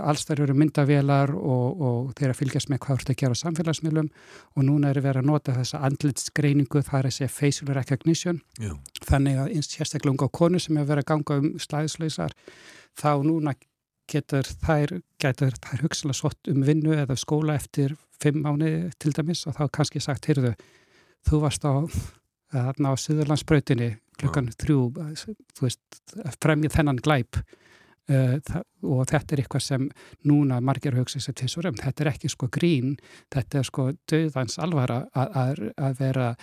allstar eru myndavélar og, og þeir að fylgjast með hvað þú ert að gera á samfélagsmiðlum. Og núna er verið að nota þessa andlitsgreiningu, það er segja facial recognition. Já. þannig að einst sérstaklega unga konu sem er verið að ganga um slæðislausar þá núna getur þær, þær hugsalega svott um vinnu eða skóla eftir fimm mánu til dæmis og þá kannski sagt, heyrðu þú varst á, á Suðurlandsbrautinni klukkan ja. þrjú þú veist, fremjið þennan glæp uh, og þetta er eitthvað sem núna margir hugsa sér til svo römm, þetta er ekki sko grín þetta er sko döðans alvara að, vera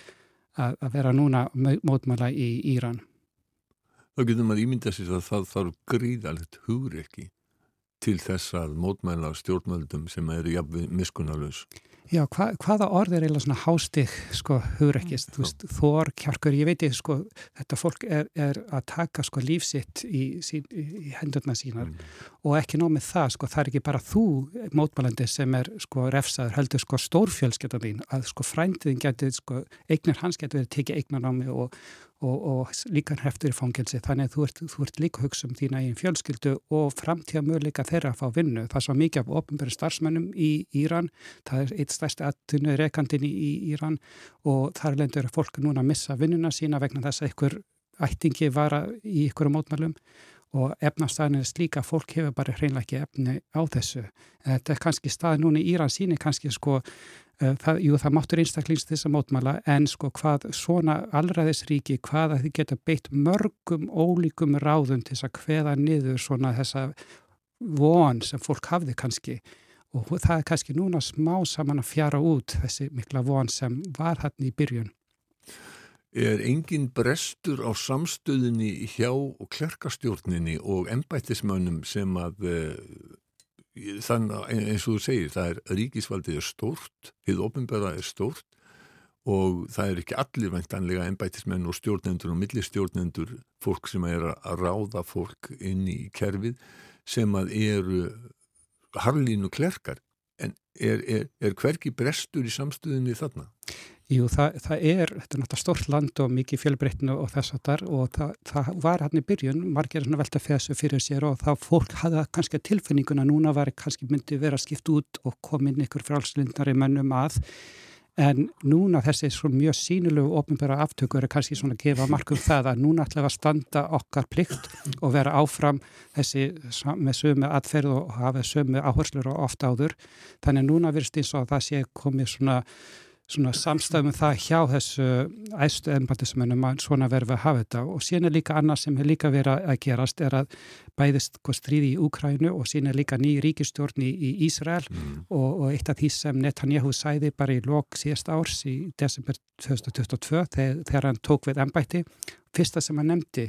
að, vera núna mótmála í Íran Þá getur maður ímyndað sér að það þarf gríðalegt hugur ekki til þess að mótmæla stjórnmöldum sem eru jafnveg miskunnalus Já, hva, hvaða orð er eiginlega svona hástig sko hugrekkist, þú veist, þor, kjarkur, ég veit ég sko, þetta fólk er, er að taka sko lífsitt í, sín, í hendurna sínar og ekki nóg með það, sko, það er ekki bara þú mótmælandi sem er sko refsaður, heldur sko stórfjölskyldan þín að sko frændiðin getur, sko, eignir hans getur verið tekið eignanámi og, og, og líka heftur í fangelsi þannig að þú ert, þú ert líka hugsa um þína eigin fjölskyldu og framtíða möguleika þeirra að fá vinnu. Það er svo mikið af ofnbæri starfsmennum í Íran, það er eitt stærsti aðtunni rekandin í, í Íran og þar lendur fólk núna að missa vinnuna sína vegna þess að ykkur ættingi vara í ykkur mótmælum og efnastæðin er slíka að fólk hefur bara hreinlega ekki efni á þessu. Þetta er kannski stað núna í Íran síni kannski sko það, jú, það máttur einstaklings þess að mótmæla en sko hvað svona allraðisríki, hvað að þið geta beitt mörgum ólíkum ráðum til þess að hveða niður svona þessa von sem fólk hafði kannski og það er kannski núna smá saman að fjara út þessi mikla von sem var hann í byrjun. Er engin brestur á samstöðinni hjá klerkastjórninni og ennbættismönnum sem að uh, þannig eins og þú segir, það er ríkisvaldið er stórt, þið ofinbæra er stórt og það er ekki allir væntanlega ennbætismenn og stjórnendur og millistjórnendur, fólk sem er að ráða fólk inn í kerfið sem að eru harlínu klerkar en er, er, er hverki brestur í samstöðinni þarna? Jú, það, það er, þetta er náttúrulega stort land og mikið fjölbreytnu og þess að þar og það, það var hann í byrjun, margir velta þessu fyrir sér og þá fólk hafði kannski tilfinninguna, núna var kannski myndi vera skipt út og komin ykkur frálslindari mennum að. En núna þessi mjög sínulegu ofnbæra aftökur er kannski svona að gefa markum það að núna ætlaði að standa okkar plikt og vera áfram þessi með sömu atferð og hafa sömu áherslur og oft áður. Þannig núna virðst eins og að það sé komið svona svona samstæðum það hjá þessu æstu ennbættismennum að svona verður að hafa þetta. Og síðan er líka annað sem er líka verið að gerast er að bæðist stríði í Úkrænu og síðan er líka ný ríkistjórn í Ísrael. Mm. og, og eitt af því sem Netanyahu sæði bara í lok síðast árs í desember 2022 þegar, þegar hann tók við ennbætti fyrsta sem hann nefndi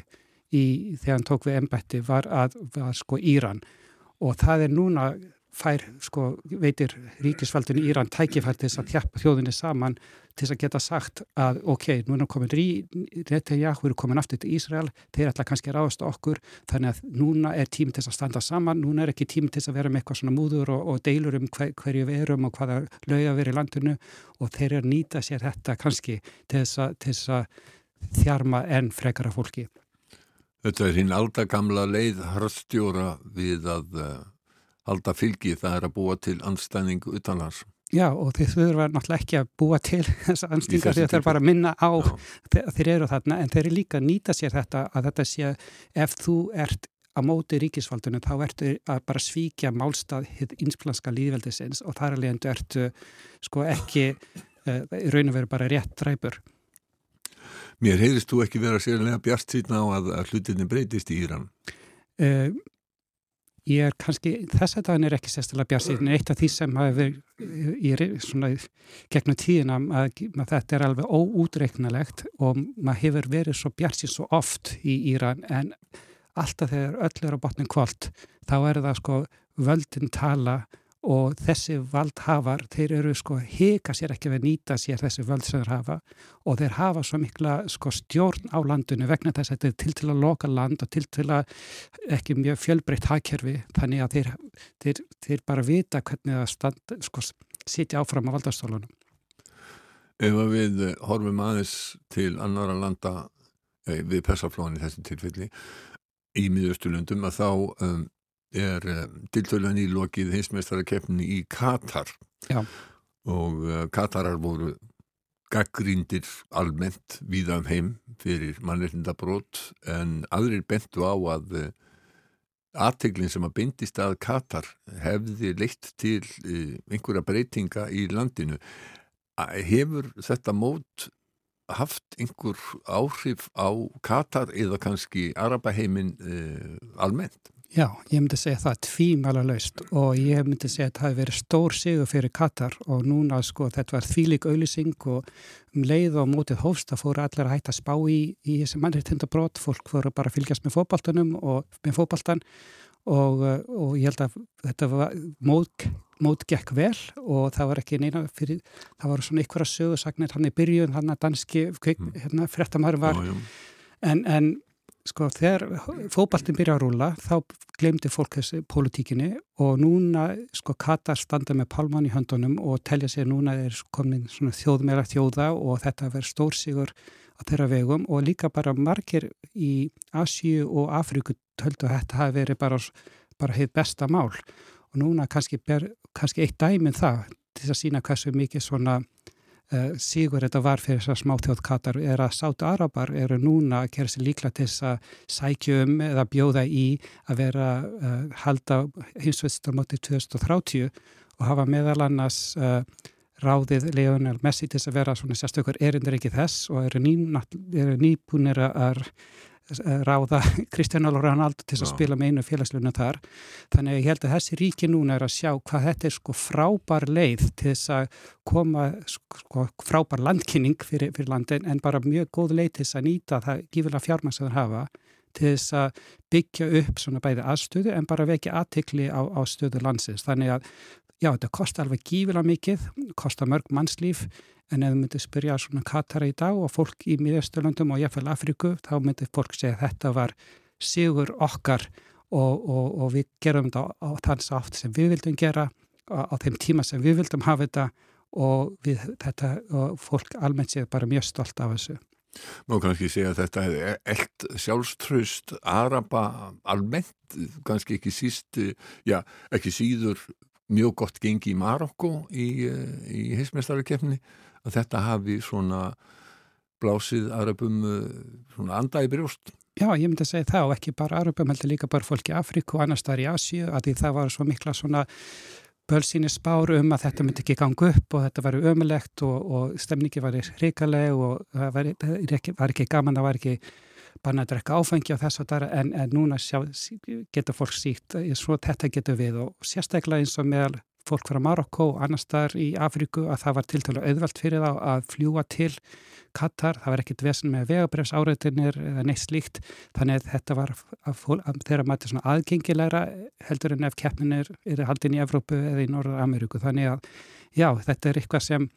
í, þegar hann tók við ennbætti var að var sko Íran. Og það er núna fær, sko, veitir ríkisfaldinu Íran tækifært til þess að hjappa þjóðinni saman til þess að geta sagt að ok, nú er komin Netanyahu, við erum komin aftur til Ísrael, þeir ætla kannski að ráðast okkur, þannig að núna er tím til þess að standa saman, núna er ekki tím til þess að vera með eitthvað svona múður og, og deilur um hver, hverju við erum og hvaða lauga við erum í landinu og þeir eru að nýta sér þetta kannski til þess að, þjarma enn frekara fólki. Þetta er hinn aldagamla leið harstjóra við að uh halda fylgi það er að búa til anstæðing utanlands. Já og þeir þurfa náttúrulega ekki að búa til (laughs) þessa anstingar því að þeir bara minna á þeir eru þarna en þeir eru líka að nýta sér þetta að þetta sé ef þú ert að móti ríkisfaldunum þá ertu að bara svíkja málstað insplanska líðveldisins og þar alveg endur ertu sko ekki (laughs) uh, raun og veru bara rétt dræpur. Mér heyrist þú ekki vera sérlega bjart síðan á að, að hlutinni breytist í Íran? Uh, Ég er kannski, þess að daginn er ekki sérstilega björnsýn, eitt af því sem hafi verið í svona gegnum tíðina að, að þetta er alveg óútreiknalegt og maður hefur verið svo björnsýn svo oft í Íran en alltaf þegar öll er á botnin kvöld þá er það sko völdin tala og þessi valdhafar, þeir eru sko hika sér ekki við nýta sér þessi völd sem þeir hafa og þeir hafa svo mikla sko stjórn á landinu vegna þess að þetta er til til að loka land og til til að ekki mjög fjölbreytt hagkerfi þannig að þeir, þeir, þeir bara vita hvernig það stand, sko, sitja áfram á valdastólunum. Ef við horfum aðeins til annara landa eh, við persaflóðin í þessu tilfelli í miðaustulundum að þá um, er eh, tiltölan í lokið hinsmestarakeppni í Katar Já. og uh, Katarar voru gaggríndir almennt víða um heim fyrir mannreitindabrót en aðrir bentu á að uh, aðteglinn sem að bindist að Katar hefði leitt til einhverja breytinga í landinu. Hefur þetta mót haft einhver áhrif á Katar eða kannski Arabaheimin almennt? Já, ég myndi segja það tvímæla laust og ég myndi segja að það hefði verið stór sigur fyrir Katar og núna sko þetta var þvílik auðlýsing og um leið og mótið hófst að fóru allir að hætta að spá í, í þessi mannreittindabrót, fólk fóru bara að fylgjast með fókbaltanum og með fókbaltan og, og ég held að þetta var mót, mót gekk vel og það var ekki neina fyrir, það var svona ykkur að sögursagnir hann í byrjun, hann að danski Mm. hérna, frettamæður var Já, já. en, en sko þegar fótballtin byrja að rúla þá glemdi fólk þessi pólitíkinni og núna sko Katar standa með pálmann í höndunum og telja sér núna er komin svona þjóðmeira þjóða og þetta verður stórsígur á þeirra vegum og líka bara margir í Asíu og Afríku töldu að þetta hafi verið bara, bara heitt besta mál. Og núna kannski, ber, kannski eitt dæminn það til að sína hversu mikið svona sigur þetta var fyrir þessar smáþjóð Katar er að sátu arabar eru núna að gera sér líkla til þess að sækja um eða bjóða í að vera uh, halda hinsvetstarmóti 2030 og hafa meðal annars uh, ráðið Leonel Messi til þess að vera svona sérstökur erindir ekki þess og eru nýbúnir að ráða (laughs) Kristján Alvar Ronaldo til að Já. spila með einu félagsluna þar þannig að ég held að þessi ríki núna er að sjá hvað þetta er sko frábær leið til þess að koma sko frábær landkynning fyrir, fyrir landin en bara mjög góð leið til þess að nýta það gífilega það hafa til þess að byggja upp svona bæði aðstöðu en bara vekja aðtikli á, á stöðu landsins þannig að já, þetta kostar alveg gífilega mikið, kostar mörg mannslíf en ef þú myndir spyrja svona Katara í dag og fólk í miðausturlöndum og jáfnveil Afríku, þá myndir fólk segja að þetta var sigur okkar og, og, og við gerum þetta á, þann sátt sem við vildum gera á, á þeim tíma sem við vildum hafa þetta og við, þetta og fólk almennt séð bara mjög stolt af þessu. Má kannski segja að þetta hefði eld sjálfströst Araba almennt, kannski ekki síst, já, ekki síður mjög gott gengi í Marokko í, í heismestarikefni að þetta hafi svona blásið Arabum eh, svona anda í brjóst. Já, ég myndi að segja það og ekki bara Arabum, heldur líka bara fólk í Afríku og annars þar í Asíu, að því það var svo mikla svona bölsýni spár um að þetta myndi ekki ganga upp og þetta var ömulegt og, og stemningi var hrikaleg og það var, var, ekki, gaman, það var ekki banna að drekka áfengi og þess að það en, en núna sjá, getur fólk síkt svo þetta getur við og sérstaklega eins og meðal fólk frá Marokko og annars þar í Afríku að það var tiltölu auðvelt fyrir þá að fljúa til Katar, það var ekkit vesen með vegabrefs áreitinir eða neitt slíkt. Þannig að þetta var þeirra mæti svona aðgengilegra heldur en ef keppninir eru haldin í Evrópu eða í Norður Ameríku þannig að já, þetta er eitthvað sem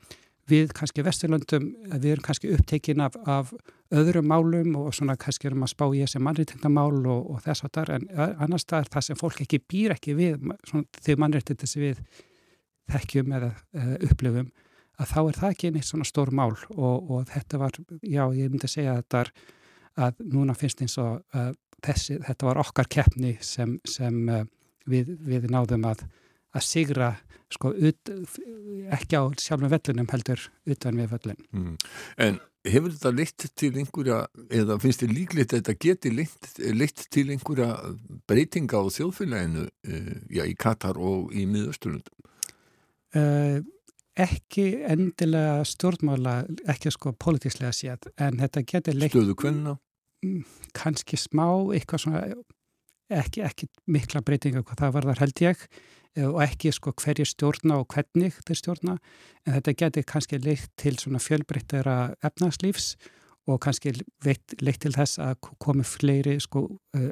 við kannski Vesturlöndum, við erum kannski upptekin af, af öðrum málum og svona kannski erum að spá í þessi mannréttindamál og, og þess að það en annars það er það sem fólk ekki býr ekki við þegar mannréttindi sem við þekkjum eða uh, upplifum að þá er það ekki neitt svona stór mál og, og þetta var, já ég myndi að segja þetta að núna finnst eins og uh, þessi, þetta var okkar keppni sem, sem uh, við, við náðum að, að sigra sko ut, ekki á sjálfum vellunum heldur utan við vellun. Mm. En hefur þetta leitt til einhverja, eða finnst þið líklegt að þetta geti leitt, leitt til einhverja breytinga á þjóðfélaginu uh, já, í Katar og í miðausturlundum? Uh, ekki endilega stjórnmála, ekki sko politíslega séð, en þetta getur leitt Stöðu hvenna? kannski smá, eitthvað svona ekki, ekki mikla breytinga hvað það var þar held ég eh, og ekki sko hverju stjórna og hvernig þeir stjórna, en þetta getur kannski leitt til svona fjölbreyttara efnagslífs og kannski leitt, leitt til þess að komi fleiri sko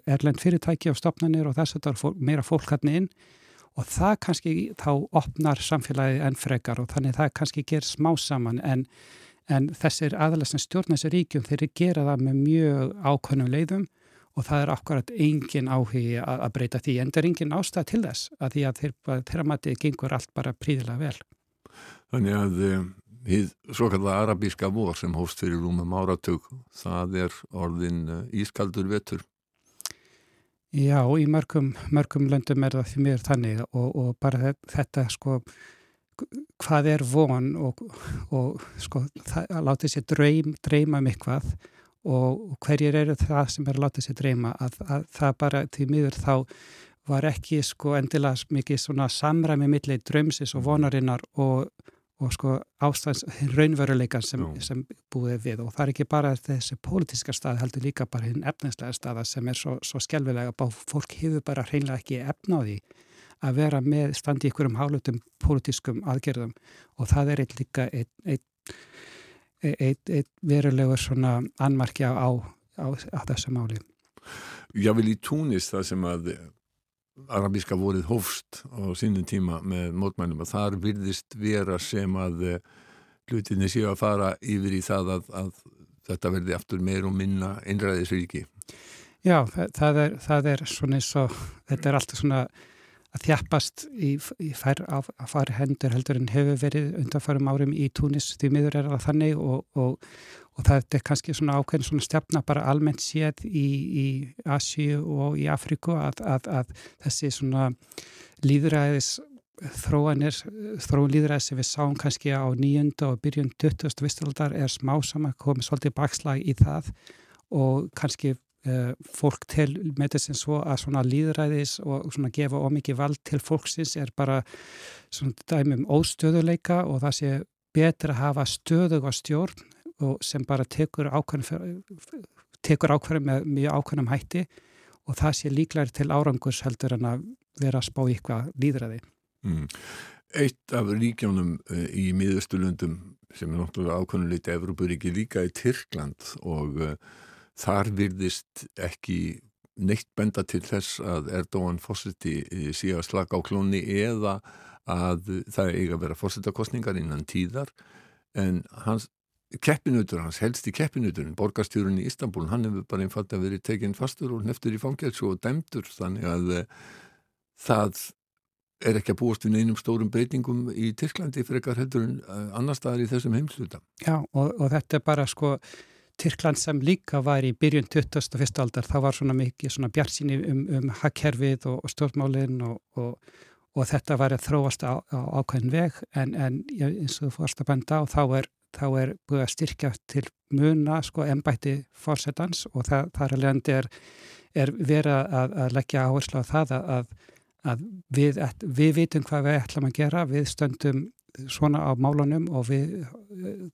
erlend fyrirtæki á stopnarnir og þess að það er meira fólk hann inn. Og það kannski þá opnar samfélagið enn frekar og þannig það kannski ger smá saman. En, en þessir aðalega sem stjórna þessi ríkjum þeir gera það með mjög ákvönum leiðum og það er akkurat engin áhugi að, breyta því en það er engin ástæð til þess að því að þeir, þeirra matið gengur allt bara príðilega vel. Þannig að við svo kallar arabíska vor sem hóst fyrir rúmum áratug það er orðin ískaldur vetur Já, í mörgum, mörgum löndum er það því mér þannig og, og bara þetta sko, hvað er von og, og sko, það, að láta sér dreym, dreyma um eitthvað og hverjir eru það sem er að láta sér dreyma að, að það bara því miður þá var ekki sko endilega mikið svona samræmi millir drömsis og vonarinnar og og sko ástæðans raunveruleikan sem, sem búið við. Og það er ekki bara þessi pólitíska stað heldur líka bara hinn efninslega staða sem er svo, svo skjálfilega að fólk hefur bara hreinlega ekki því að vera með standi ykkur um hálutum pólitískum aðgerðum. Og það er eitt líka eitt, eitt, eitt, verulegur svona anmarkja á, á, á þessu máli. Já, vel í túnist það sem að arabíska vorið hófst á sínum tíma með mótmælum og þar virðist vera sem að eh, hlutinni séu að fara yfir í það að, að þetta verði aftur meir og minna einræðisríki. Já, það, það, er, það er svona eins og þetta er alltaf svona að þjapast í, í fær, á, að fari hendur heldur en hefur verið undanfærum árum í Túnis því miður er það þannig og, og, og það er kannski svona ákveðin svona stjafna bara almennt séð í, í Asíu og í Afríku að, að, að þessi svona líðræðis þróanir, þróun líðræðis sem við sáum kannski á nýjönda og byrjun 20. vistaldar er smá saman komið svolítið bakslag í það og kannski fólk til með þess að svo að svona líðræðis og svona gefa ómikið vald til fólksins er bara svona dæmum óstöðuleika og það sé betur að hafa stöðug á stjórn og sem bara tekur ákveðum með mjög ákveðum hætti og það sé líklæri til árangurs heldur en að vera að spá ykkur líðræði. Mm. Eitt af ríkjónum uh, í miðustulundum sem er náttúrulega ákveðnuleiti Evrópuríki líka í Tyrkland og uh, þar virðist ekki neitt benda til þess að Erdóan fósiti eh, sé að slaka á klóni eða að það eiga að vera fósitakostningar innan tíðar en hans keppinutur, hans helsti keppinuturinn borgarstjórun í Istanbul, hann hefur bara einfalt að verið tekinn fastur og neftur í fangelsu og dæmtur þannig að uh, það er ekki að búast við neinum stórum breytingum í Tyrklandi fyrir ekkar heldur en uh, annar staðar í þessum heimsluta. Já og, og þetta er bara sko Tyrkland sem líka var í byrjun 21. aldar, það var svona mikið svona bjartsinni um, um hakkerfið og, og stjórnmálinn og, og, og þetta var að þróast á, á ákveðin veg en, en eins og þú fórst að benda á þá er, þá er búið að styrkja til muna sko ennbætti fórsetans og það, þar að leiðandi er, er verið að, að leggja áherslu á það að, að við, við vitum hvað við ætlum að gera, við stöndum svona á málunum og við,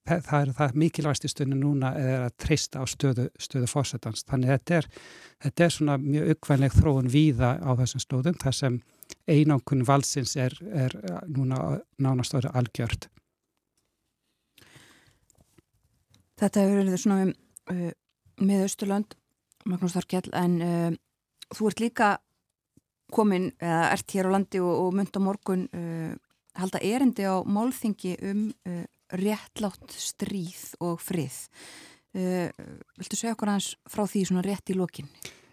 það er það mikilvægst í stundu núna er að treysta á stöðu, stöðu fórsetans. Þannig þetta er, þetta er svona mjög uppvænleg þróun víða á þessum stóðum þar sem einangun valsins er, er núna nánast árið algjört. Þetta hefur verið svona um, uh, með Östurland, Magnús Þorkjell, en uh, þú ert líka komin, eða ert hér á landi og, og mynd á morgun uh, halda erindi á málþingi um uh, réttlátt stríð og frið. Uh, viltu segja okkur aðeins frá því svona rétt í lokin?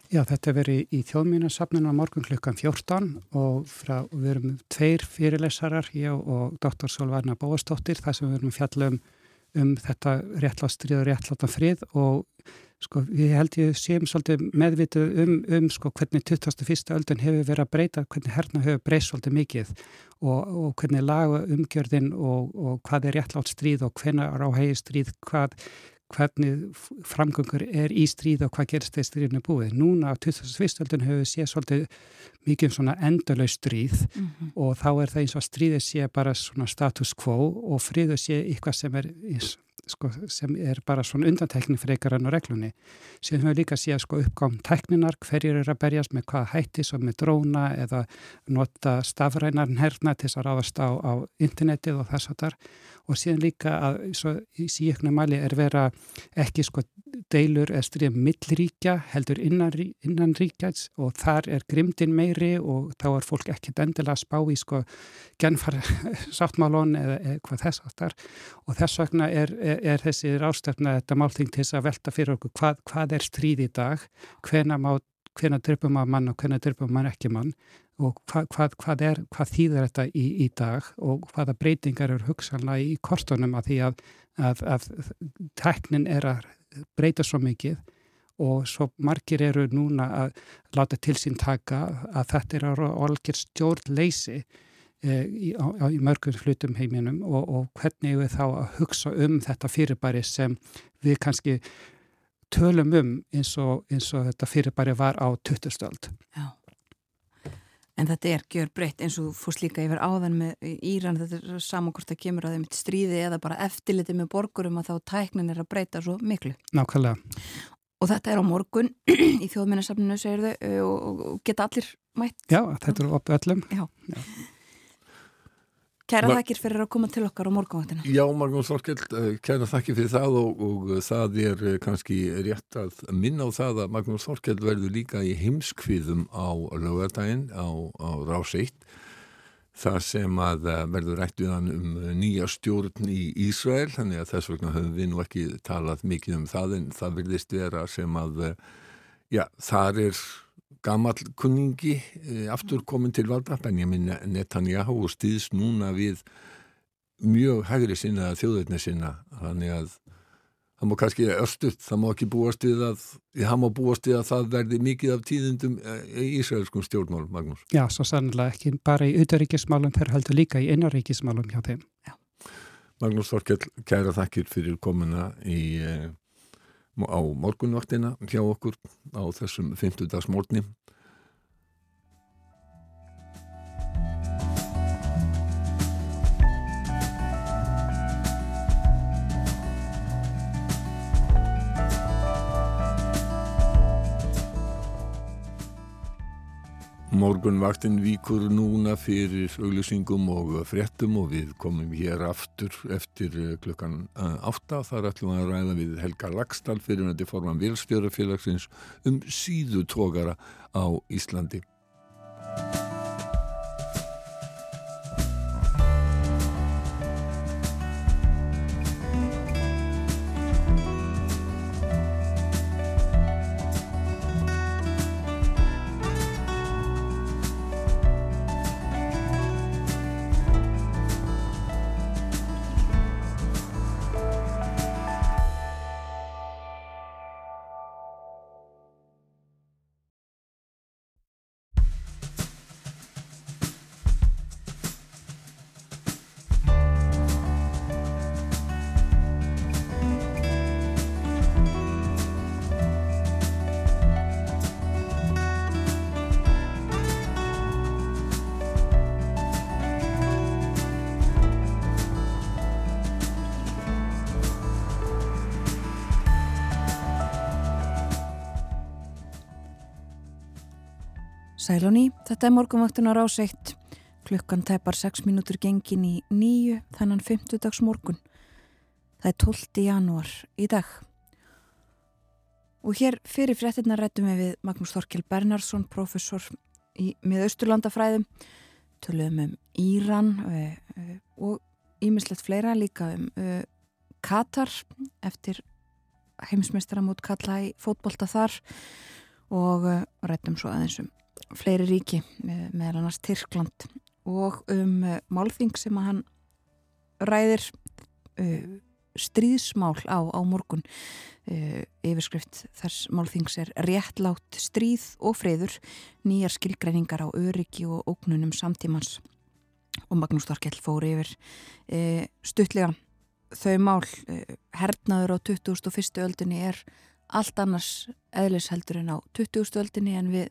Já, þetta veri í þjóðmínasafninu á morgun klukkan 14 og frá, við erum tveir fyrirlesarar, ég og doktor Solvarna Bóastóttir, þar sem við erum fjallum um þetta réttlátt stríð og réttlátt frið og sko, ég held ég séum svolítið meðvitið um, um sko, hvernig 21. öldun hefur verið að breyta, hvernig herna hefur breyst svolítið mikið og, og hvernig laga umgjörðin og, og hvað er réttlátt stríð og hvernig er á hegi stríð, hvað, hvernig framgöngur er í stríð og hvað gerist þegar stríðinu búið. Núna á 21. öldun hefur séð svolítið mikið um svona endalau stríð mm -hmm. og þá er það eins og stríðið sé bara svona status quo og friðu sé eitthvað sem er eins sko, sem er bara svona undantekning fyrir ykkar enn og reglunni. Höfum við líka síðan sko uppgáðum tekninar, hverjir eru að berjast með hvað hætti, svo með dróna eða nota stafrænar herna til þess að ráðast á, á internetið og þess að þar og síðan líka að í síkna mæli er vera ekki sko deilur eða stríða millríkja heldur innan, innan ríkjæts og þar er grimdin meiri og þá er fólk ekki endilega að spá í sko genfara sáttmálun eða, eða hvað þess að þar og þess vegna er, er, er þessi rástefna þetta málting til þess að velta fyrir okkur hvað, hvað er stríð í dag, hvena má hvena drifum maður mann og hvena drifum maður ekki mann og hvað, hvað, hvað, er, hvað þýðir þetta í, í dag og hvaða breytingar eru hugsalna í kortunum að því að, að, að teknin er að breyta svo mikið og svo margir eru núna að láta til sín taka að þetta er olgir stjórnleysi e, í, í mörgum hlutum heiminum og, og hvernig við þá að hugsa um þetta fyrirbæri sem við kannski tölum um eins og, eins og þetta fyrirbæri var á 20. stöld. Já. En þetta er gjör breytt eins og fórst líka yfir áðan með Íran, þetta er saman hvort það kemur að þeim stríði eða bara eftirliti með borgurum að þá tæknin er að breyta svo miklu. Nákvæmlega. Og þetta er á morgun (clears throat) í þjóðminnarsafninu, segir þau, og geta allir mætt? Já, þetta er opið öllum. Já. Já. Kæra Ma- þakkir fyrir að koma til okkar á morgunvaktina. Já, Magnús Þorkell, eh, kæra þakki fyrir það og, og það er eh, kannski rétt að minna á það að Magnús Þorkell verður líka í heimskviðum á lögadaginn á, á Rás 1 það sem að eh, verður rætt við hann um eh, nýja stjórn í Ísrael, þannig að þess vegna höfum við nú ekki talað mikið um það en það virðist vera sem að eh, já, þar er gamall kunningi eh, aftur komin til valda, Benjamin Netanyahu og stýðs núna við mjög hægri sinna þjóðveitni sinna þannig að það má kannski östuð, það má ekki búast við að það má búast við að það verði mikið af tíðindum eh, í Ísraelskum stjórnmál Magnús. Já, svo sannlega ekki bara í auðaríkismálum, þeir heldur líka í innaríkismálum hjá þeim. Magnús Þorkell, kæra þakkir fyrir komuna í, eh, á morgunvaktina hjá okkur á þessum 50 Morgunvaktin víkur núna fyrir auglýsingum og fréttum og við komum hér aftur eftir eh, klukkan eh, átta. Þar ætlum við að ræða við Helga Lagstall fyrir nætti forman vilstjórafélagsins um síðutógara á Íslandi. Þetta er morgunvaktin á rás 1. Klukkan tæpar 6 mínútur gengin í nýju þennan 50 dags morgun. Það er 12. janúar í dag. Og hér fyrir fréttina rættum við við Magnús Þorkel Bernhardsson, professor í miðausturlandafræðum, töluðum um Íran uh, uh, og ímislegt fleira líka um uh, Katar eftir heimsmeistara mót kalla í fótbolta þar og rættum svo aðeins um fleiri ríki, eh, meðal annars Tyrkland og um uh, málþing sem að hann ræðir uh, stríðsmál á, á morgun uh, yfirskrift þess málþings er réttlátt stríð og friður nýjar skilgreiningar á öryggi og ógnunum samtímans og Magnús Þorkell fór yfir stuttlega þau mál hernaður á 21. öldinni er allt annars eðlisheldur en á 20. öldinni en við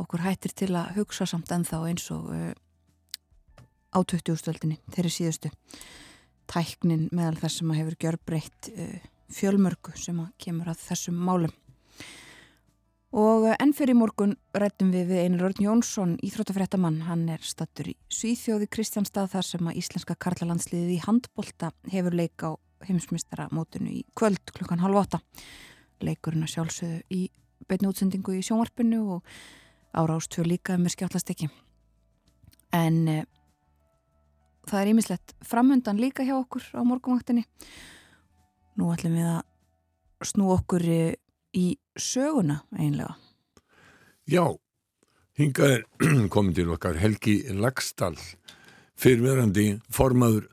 okkur hættir til að hugsa samt ennþá eins og uh, á 20. öldinni, þeirri síðustu. Tæknin meðal þess sem að hefur gjörbreytt uh, fjölmörgu sem að kemur að þessum málum. Og uh, enn fyrir morgun rættum við við Einar Örn Jónsson íþróttafréttamann, hann er stattur í Svíþjóði Kristjánstað þar sem að Íslenska karlalandsliðið í handbolta hefur leik á heimsmystara mótinu í kvöld klukkan halv åtta leikurinn að sjálfsögðu í beinu útsendingu í sjónvarpinu og árástvö líka með skjállastekki en e, það er ímislegt framöndan líka hjá okkur á morgunvaktinni. Nú ætlum við að snú okkur e, í söguna einlega Já, hingað er (clears throat) komin til okkar Helgi Lagstall fyrirverandi formaður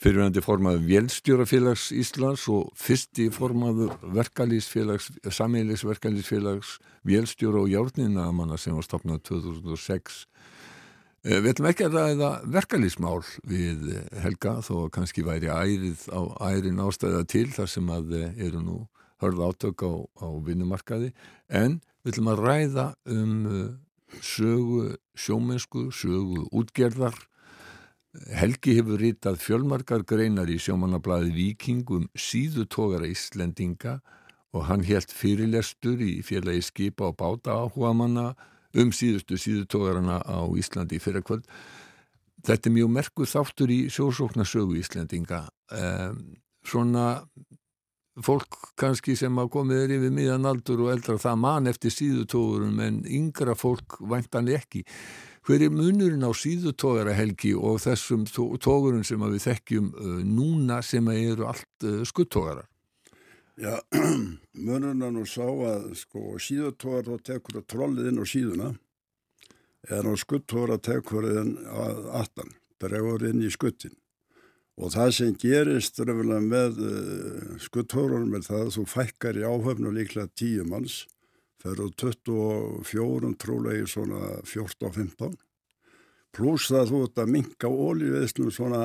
fyrirverandi formaður Vélstjórafélags Íslands og fyrsti formaður verkalýsfélags, sameilis verkalýsfélags Vélstjóra og Járninamanna sem var stopnað 2006 Eh, Við ætlum ekki að ræða verkalýsmál við eh, Helga þó kannski væri ærið á ærin ástæða til þar sem að eh, eru nú hörð átök á, á vinnumarkaði. En við ætlum að ræða um sögu sjómennsku, sögu útgerðar Helgi hefur ritað fjölmarkar greinar í sjómannablaði Viking um síðutógara Íslendinga og hann helt fyrirlestur í félagi skipa og báta áhuga manna um síðustu síðutógarana á Íslandi í fyrrakvöld. Þetta er mjög merkuð þáttur í sjósóknarsögu Íslandinga. Um, svona fólk kannski sem að komið er yfir miðan aldur og eldra það man eftir síðutógurum en yngra fólk væntan ekki. Hver er munurinn á síðutógara helgi og þessum tó- tógurum sem við þekkjum uh, núna sem eru allt uh, skuttógarar? Já, (clears throat) munurinn er nú sá að sko síðutógar þá tekur trollið inn á síðuna en á skuttóra tekur það inn að aftan, dregur inn í skuttin. Og það sem gerist með uh, skuttórarum er það að þú fækkar í áhöfnu líklega tíu manns, fer á 24 trúlegi svona 14-15, pluss það þú ert að minka ólíuveðslum svona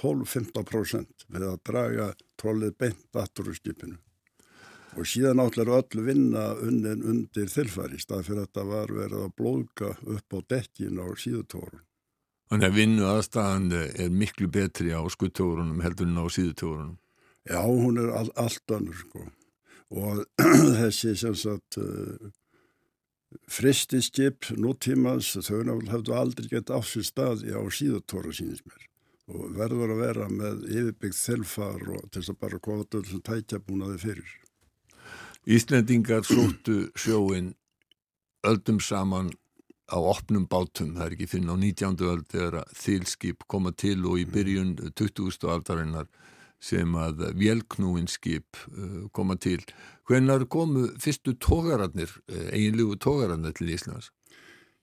12-15% við að draga trollið beint aftur úr skipinu. Og síðan er öllu vinna unnin undir þilfæri, stað fyrir að þetta var verið að blóðka upp á dekkin á síðutórun. Þannig að vinnu aðstæðan er miklu betri á skuttogurunum heldur en á síðutogurunum. Já, hún er all, allt önnur sko. Og (clears throat) þessi sem sagt uh, fristiskip nútímans, þau hefðu aldrei gett á sér staði á síðutóra sínist mér. Og verður að vera með yfirbyggt þilfar og til þess að bara þess að tækja búnaði fyrir. Íslendingar sóttu sjóin öldum saman á opnum bátum, það er ekki finn á 19. öld þegar þilskip koma til og í byrjun 20. aldarinnar sem að vélknúin skip uh, koma til. Hvenar komu fyrstu tógararnir, uh, eiginlegu tógararnir til Íslands?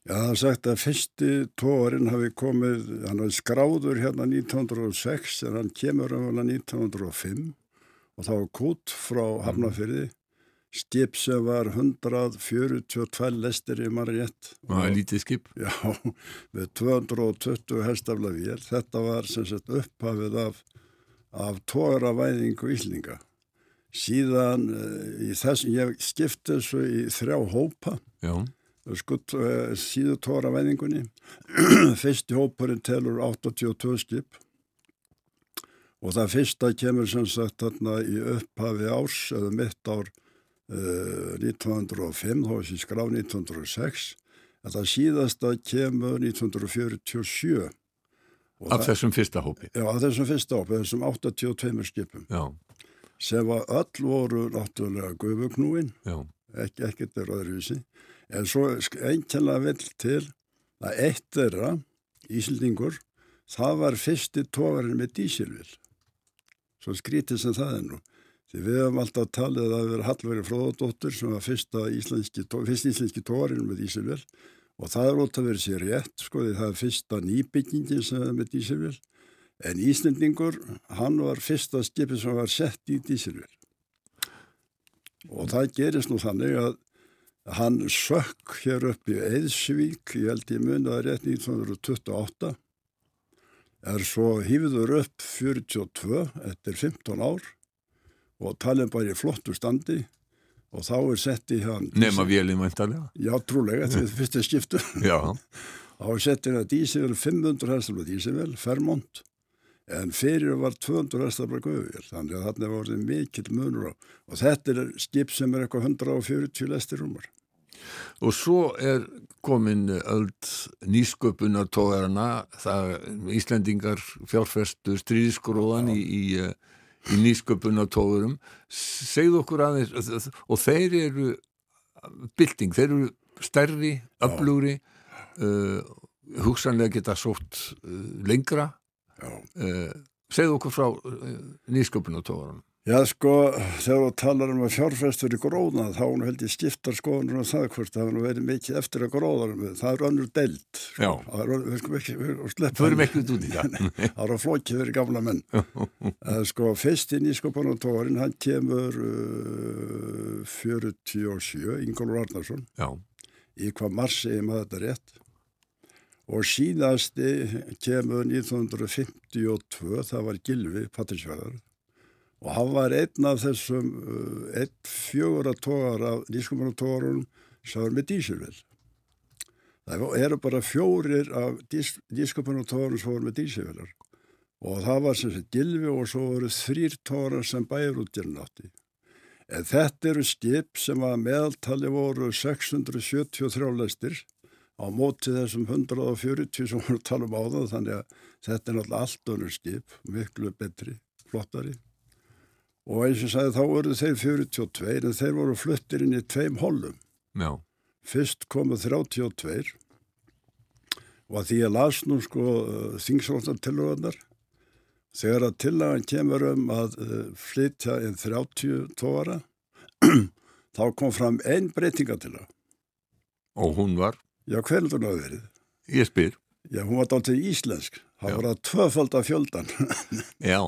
Já, það er sagt að fyrsti tóarinn hafi komið, hann hafi skráður hérna 1906 en hann kemur umhverfað 1905 og það var kút frá Hafnafyrði, skip sem var 142 lestir í mann rétt. Það er lítið skip. Já, (laughs) með 220 hestafla vél. Þetta var sem sagt upphafið af, af tóravæðingu Íslinga. Síðan uh, í þessum, ég skipti þessu í þrjá hópa. Skutt uh, síðu tóravæðingunni. (clears throat) Fyrsti hópurinn telur 82 skip. Og það fyrsta kemur sem sagt þarna í upphafi árs eða mitt ár uh, 1905, þá er þessi skrá 1906 en það síðasta kemur 1947 Og af það- þessum fyrsta hópi. Já, af þessum fyrsta hópi, þessum 82 skipum. Já, sem var öll voru náttúrulega gufugnúin ekki, ekkert er öðruvísi. En svo einkennilega vill til að eitt þeirra Ísildingur, það var fyrsti tógarinn með dísilvill svo skrítið sem það er nú. Því við hefum alltaf talið að það hefur Hallveri Fróðadóttir sem var fyrsta íslenski, fyrsti íslenski tógarinn með dísilvill og það er ótt að vera sér rétt sko því það er fyrsta nýbyggingin sem er með dísilvill en Íslendingur, hann var fyrsta skipið sem var sett í dísilvill og það gerist nú þannig að hann sökk hér upp í Eðsvík, ég held ég muni að rétt 1928, er svo hýfður upp 42 eftir 15 ár. Og talið bara í flottu standi og þá er sett í hann nema vélinn væntalega. Já, trúlega, þetta er fyrsta skiptu (laughs) þá er sett inn að dísivel 500 hestabla dísivel, Fermont en fyrir var 200 hestabla guðvél, þannig að þarna var orðið mikill munur á og þetta er skip sem er eitthvað 140 lestir rúmar. Og svo er komin öll nýsköpunar tógarana, það Íslendingar fjárfestu stríðskróðan í, í, eh, í nýsköpunar tógurum. Segðu okkur aðeins, og þeir eru bylting, þeir eru stærri, öflugri, uh, hugsanlega geta sótt uh, lengra. Uh, segðu okkur frá nýsköpunar tógarana. Já, sko, þegar þú talar um að fjárfestur í gróðna, þá hún held ég skiptar skoðunum um það hvort það nú verið mikið eftir að gróðanum, það er önnur deild. sko. Já. Það er, við skulum ekki, við. Förum ekkert út í það. (laughs) Það er að flókið fyrir gamla menn. uh, (laughs) sko, fyrst í nýskopanartórin, hann kemur uh, 47, Ingólfur Arnarsson, Já, í hvað marsi ég maður þetta rétt. Og síðasti kemur 1952, það var Gilvi, Patrísfjörðar. Og hann var einn af þessum, uh, einn fjögur að tógar af nýskopanartógarunum sem var með dísilvill. Það eru bara fjórir af nýskopanartógarunum sem voru með dísilvillar. Og það var sem sagt Gilvi og svo voru þrýr tórar sem bæjarútgerinn átti. En þetta eru skip sem að meðaltali voru 673 lestir á móti þessum 140 sem voru að tala um áðan þannig að þetta er náttúrulega allt önnur skip, miklu betri, flottari. Og eins og sagði þá voru þeir 42 en þeir voru fluttir inn í tveim hollum. Já, Fyrst komu 32 og að því ég las nú sko þingsváttartillugarnar þegar að tillagan kemur um að uh, flytja inn 30 tóara (clears throat) þá kom fram einn breytingatillag. og hún var, Já, hver heldur hún að verið? ég spyr, Já, hún var dálítið íslensk. Það var að tvöfalda fjöldan. (laughs) já,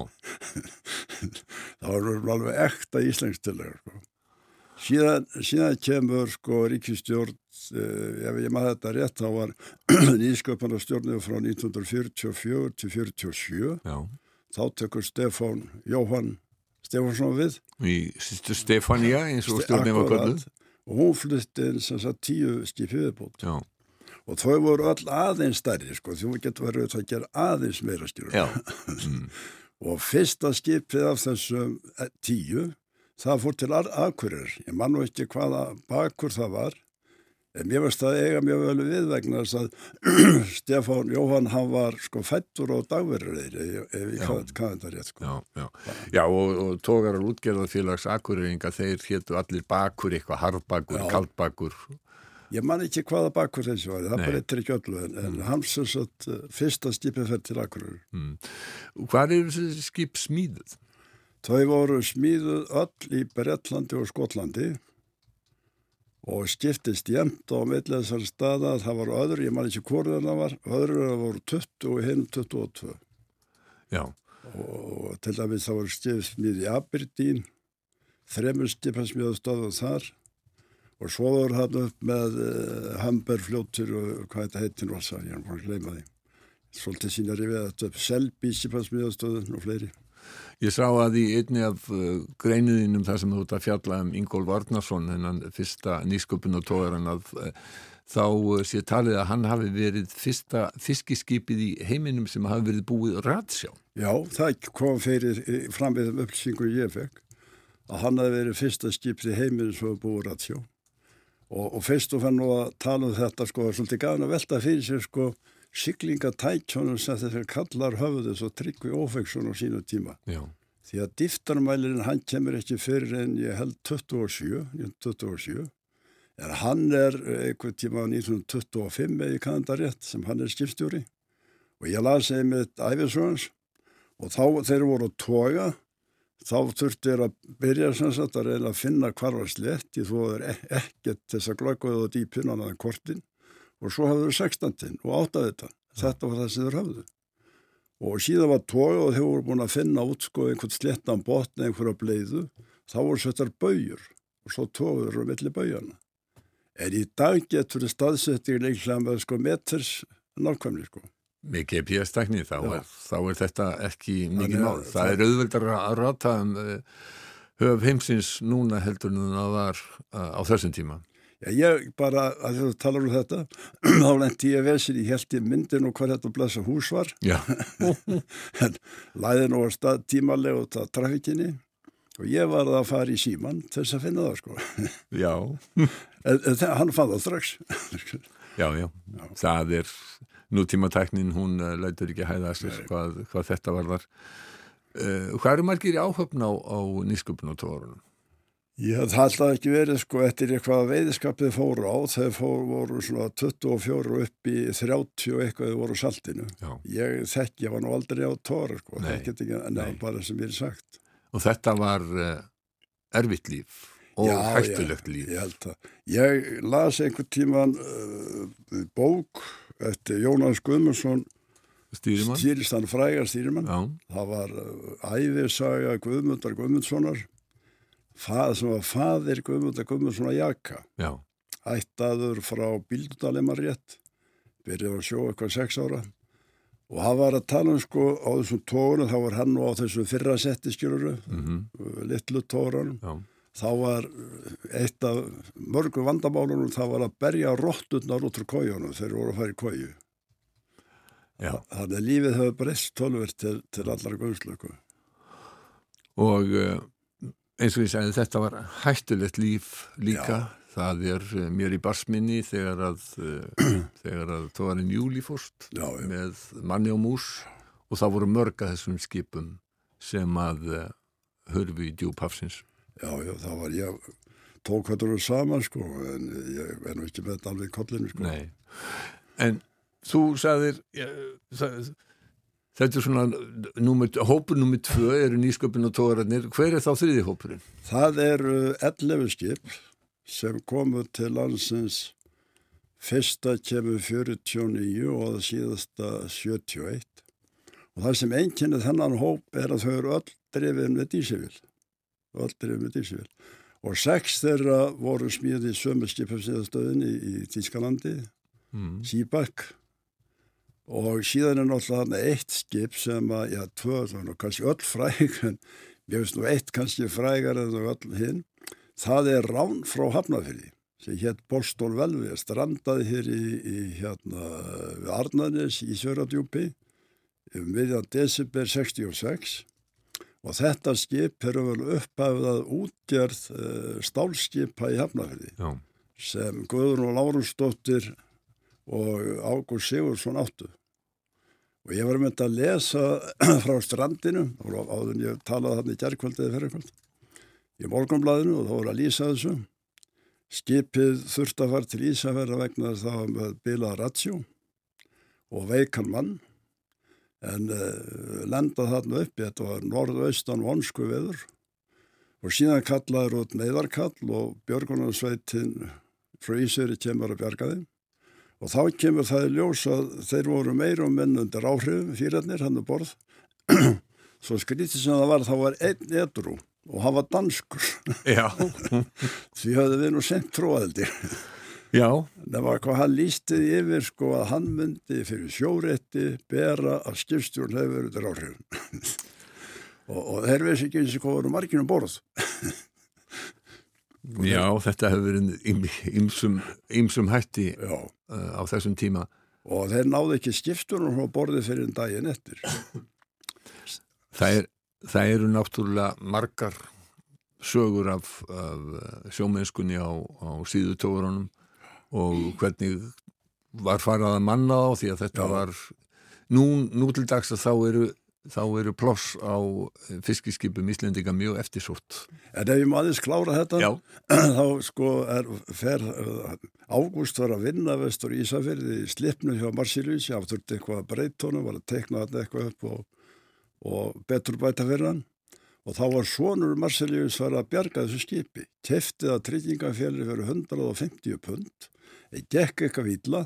það var alveg ekta íslensk tillagur. Sko. Síðan, síðan kemur sko ríkistjórn, uh, ef ég maður þetta rétt, þá var (clears throat) nýsköpana stjórnið frá 1944 til 47. já, Þá tekur Stefán Jóhann Stefánsson við. í Stefania eins og stjórnum var kölluð. Og hún flutti inn sem sagt tíu skipið viðbútt. Já, Og þau voru öll aðeins stærri, sko, hún getur verið að gera aðeins meira já, (laughs) mm, Og fyrsta skipið af þessum eh, tíu, það fór til Akureyrar. Ég man nú ekki hvaða bakur það var, en mér varst það eiga mjög vel við vegna þess að (clears throat) Stefán Jóhann, hann var sko fættur á dagverðureyri, ef ég kann þetta rétt, sko. já, já. Já, og, og tógarar útgerðarfélags akureyringa, þeir hétu allir bakur eitthvað, harbakur, Já. kaldbakur. Ég man ekki hvaða bakur þessi var, það breytir ekki öllu, en, en hans sem sagt eh, fyrsta skipið fer til Akureyrar. Mm. Hvað er þessi skip smíðuð? Þau voru smíðuð öll í Bretlandi og Skotlandi og skiptist jæmt á milli þessar staða. Það var öðru, ég man ekki hvort það var, öðru það voru 20 og hinn 22. Já, Og til dæmis það voru skipið smíð í Aberdeen, þremur stöðu þar og svo voru hann upp með uh, Hamberfljótur og hvað þetta heitir nú alls að ég er bara að gleyma því. Svolítið sínar ég við þetta upp skipið stöðu og fleiri. Ég sá að í einni af uh, greinuðinum þar sem þú ert að fjalla um Ingól Varnarsson, hennan fyrsta nýsköpun og tóðarann að uh, þá sé talið að hann hafi verið fyrsta fiskiskipið í heiminum sem hafi verið búið ratsjá. Já, það kom fyrir eh, fram við upplýsingu ég fekk að hann hafi verið fyrsta skipti í heiminu sem var búið ratsjó. Og, og fyrst og fann nú að tala um þetta sko, er svolítið gafin að velta fyrir sér sko siglingatækjónum sem þessar kallar höfðu svo tryggvi ófeksson á sínu tíma. Já, Því að diftarmælirinn hann kemur ekki fyrir en ég held 27, 1927. En hann er einhvern tíma 1925 eða kanadarétt sem hann er skipstjóri. Og ég las einmitt æfisvöðans og þá þeir voru að toga þá þurftu þeir að byrja sagt að reyna að finna hvar var slett þú er ekkert þess að glöggvaðu á dýpinnan að kortin og svo hafðu þeir sextantinn og áttaði þetta. Þetta var það sem þeir hafðu. Og síðan var toga og þeir voru búin að finna út sko einhvern slettan botni, einhverja bleiðu, þá voru settar bauður og svo togaður á milli baujana. En í dag getur þið staðsettir leiklega með sko meters nákvæmni sko. Með GPS-tækni þá, Já. þá er þetta ekki mikið mál. Það það- er auðveldar að rata um uh, höf heimsins núna heldur en það var uh, á þessum tíma. Já, ég bara, að þú talar um þetta, (clears throat) þá lendi ég vesir, ég held ég myndin og hvað þetta blessa hús var, Já, (laughs) en læði nú að stað tímalega út af trafikinni og ég var að fara í síman til þess að finna það sko. (laughs) já, En, en það- hann fann það strax. já, já. Það er nútímatæknin, hún uh, lætur ekki hæða sér hvað, hvað þetta var þar. Uh, hvað eru margir áhöfn á, á nýsköpun og tóðarunum? Ég hafði alltaf ekki verið sko eftir eitthvað veiðskapið fóru á, þeir fóru voru svona 24 og upp í 30 og eitthvað voru saltinu. Já. Ég þekki, ég var nú aldrei á tóra sko, það get ekki, en nei. bara sem ég er sagt. Og þetta var uh, erfitt líf og Já, hættulegt já, líf. Ég held að. Ég las einhvern tíman uh, bók eftir Jónas Guðmundsson, Stýrimann? stýristan frægar stýrimann. Já, Það var uh, æfisaga Guðmundar Guðmundssonar, fað, sem var faðir Guðmundar Guðmundssonar Jaka. já, ættaður frá Bíldudalema rétt, byrjaði að sjó eitthvað sex ára. Og hann var að tala um sko á þessum tóru, þá var hann nú á þessu fyrra setti skjöruru, mhm, litlu tórunum, já, þá var eitt af mörgu vandamálunum, það var að berja rotturnar út úr kójunum, þeir voru að fara í kóju. já. Þannig að lífið hefur breyst tölvert til, til allar guðslöku. Og uh, eins og ég sagði þetta var hættulegt líf líka það er eh, mér í barsminni þegar að (clears throat) þegar að tóðarinn júli fórst Já, já. með manni og mús og það voru mörg að þessum skipum sem að hörfu í djúb hafsins Já, já, það var ég tók hvað þú saman sko en ég er nú ekki með þetta alveg í kollinu sko. Nei. En þú sagðir það, þetta er svona númer, hópur nummer tvö eru nýsköpun og tóðararnir hver er þá þriði hópurinn? Það eru 11 skip sem komu til landsins fyrsta kemur 49 og það síðasta 71 og það sem einkennið þennan hóp er að þau eru öll drifin með dísivil öll drifin með dísivil og sex þeirra voru smíðið sömu skipafsniðastöðinni í Tískalandi Mm. Síbak. Og síðan er náttúrulega eitt skip sem að, já, tvö, svona, kannski öll fræg en ég veist nú eitt kannski frægar en þau öll hinn það er rán frá Hafnafyrði sem hétt Bostól Velvi strandaði hér í, í hérna við Arnarnes í Sjöradjúpi um miðjan desember 66 og þetta skip er vel upphafðað útgerð uh, stálskipa í Hafnafyrði Já. sem Guðrún og Lárusdóttir og Ágúst Sigursson áttu. Og ég var mynd að lesa (clears throat) frá strandinu, áður en ég talaði þannig í gerðkvöldið fyrir kvöld, í morgunblæðinu og þá voru að lýsa þessu. Skipið þurfti að fara til Ísafjörða vegna þess að það var með bilað ratsjó og veikan mann, en uh, lendað þarna uppi, þetta var norðaustan vonsku veður og síðan kallaður út neyðarkall og björgunarsveitin Ísafjörði kemur að bjarga þeim. Og þá kemur það í ljós að þeir voru meira og menn undir áhrifum, fýrarnir, hann er borð. (clears throat) Svo skrítið sem það var, þá var einn edru og hann var danskur. (laughs) Því hafði við nú sent tróðaldir. Já. Það var hvað hann lístið yfir, sko, að hann myndi fyrir sjórétti bera að skipstjórn hefur verið undir áhrifum. (laughs) og, og þeir veist ekki eins og hvað voru margir um borð. (laughs) Já, þetta hefur verið ymsum, ymsum hætti uh, á þessum tíma. Og þeir náðu ekki skipstjórn frá borði fyrir en daginn eftir. (laughs) Það, er, það eru náttúrulega margar sögur af, af sjómennskunni á, á síðutóðurunum og hvernig var farað að manna á því að þetta Já. var nú, nú til dags að þá eru þá eru ploss á fiskiskipum Íslendinga mjög eftirsótt. En ef ég maður aðeins klára þetta, Já. (clears throat) þá sko er, fer Ágúst var að vinna vestur í Ísafyrði í slipnu hjá Marsilíus, ég afturði eitthvað að breytónu, var að tekna þetta eitthvað upp og, og betur bæta fyrir hann og þá var svonur Marsilíus var að bjarga þessu skipi, keftið að tryggingafélri fyrir 150 pund, gekk eitthvað vila,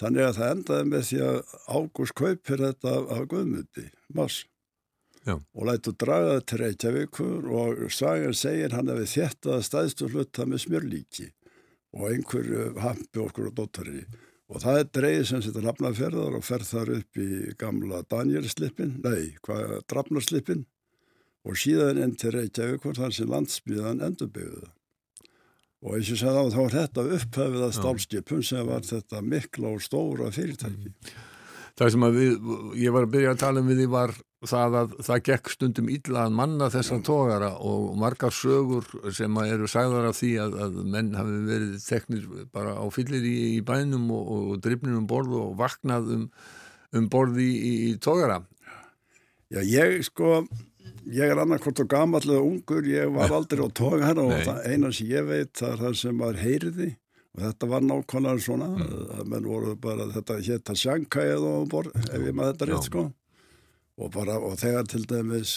þannig að það endaði með því að Ágúst kaupir þetta af, Guðmundi, Mars Já. og lætu draga það til Reykjavíkur og sagan segir hann hefði þéttað stæðstu hluta með smjörlíki og einhverju hampi okkur og dóttari og það er dreigð sem setja nafnaferðar og fer þar upp í gamla Danielslippin, nei, hvað, Drafnarslippin og síðan enn til Reykjavíkur þar sem landsbyðan endurbyggðu það. Og eins og sagði á þá var þetta upphafið að stálskipum sem var þetta mikla og stóra fyrirtæki. Það sem að við, ég var að byrja að tala um við því var það að það gekk stundum illa að manna þessa tógara og margar sögur sem eru sagðar af því að, að menn hafi verið teknir bara á fyllir í, í bænum og, og drifnir um borð og vaknað um, um borð í, í tógara. Já, ég sko, ég er annarkort og gamallega ungur, ég var aldrei á tógara og það eina sem ég veit það er það sem maður heyriði og þetta var nákvæmlega svona, að menn voru bara þetta hétta sjankæð og borð, ef ég maður þetta rétt sko. Og bara, og þegar til dæmis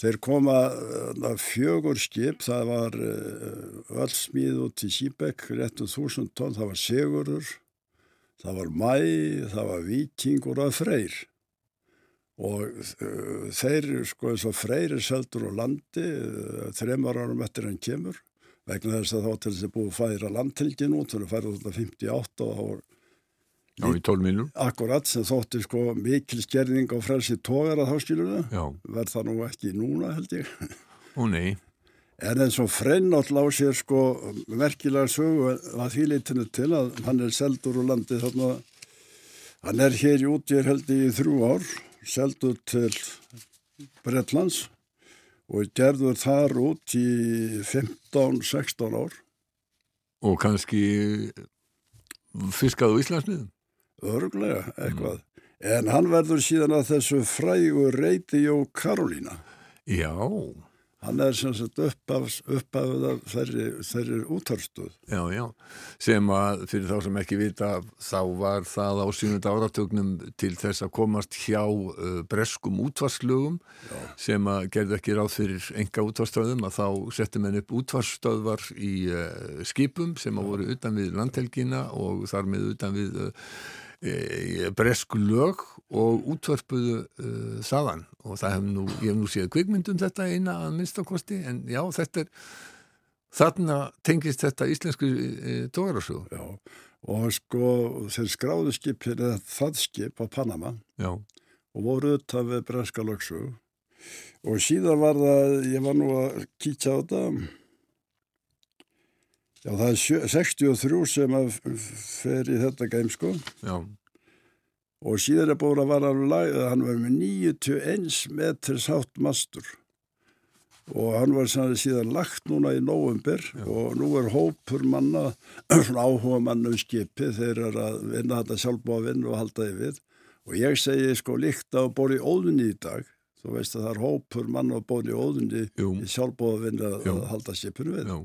þeir koma uh, fjögur skip, það var uh, öll smíð út í Sýbekk réttum þúsund tonn, það var Sigurður það var Mæ, það var Víkingur og Freyr og uh, þeir sko eins og Freyr er seldur á landi uh, þreymar árum eftir hann kemur vegna þess að þá til þess að búið færa landtilgin út, þannig að færa þetta 58 og þá Já, í tólmínum. akkurat sem þótti sko mikil skerðing á frelsi tógar að þá skilur það Já, verð það nú ekki núna held ég. Og nei. en eins og Freynátt lág sér sko merkilega sögu að því leitinu til að hann er seldur úr landi þarna. Hann er hér í útjér held ég í þrjú ár seldur til Bretlands og gerður þar út í 15-16 ár. Og kannski fiskað á Íslandsmiðum. örglega eitthvað. En hann verður síðan að þessu frægu reyti Jó Karolína Já, hann er sem sagt uppafið af þeirri útarstuð já, já. Sem að fyrir þá sem ekki vita þá var það á sínunda áratögnum til þess að komast hjá uh, breskum útvarslögum sem að gerði ekki ráð fyrir enga útvarstöðum að þá settum henn upp útvarstöðvar í uh, skipum sem að voru utan við landhelgina og þar með utan við uh, bresku lög og útvarpuðu uh, þaðan. Og það hef nú, ég hef nú séð kvikmyndum þetta eina að minnstakosti en já, þetta er þarna tengist þetta íslensku e, tógarasögu. Já, og sko þeir skráðu skip hérna það skip á Panama Já, og voru auðvitað við breska lögsu og síðan var það, ég var nú að kíkja á þetta já það er sjö, 63 sem að fer í þetta geim sko. Já, og síðan er búin að vara að hann var með 91 metris hátt mastur. Og hann var síðan lagt núna í nóvumber og nú er hópur manna (clears throat) svona áhuga mann um skipi þeir eru að vinna þetta sjálfbúa vinn og halda við. Og ég segi sko líkt á bóri óðunni í dag. Þú veist að það er hópur manna á bóri óðunni í sjálfbúa vinn að, að halda skipinu við. Já,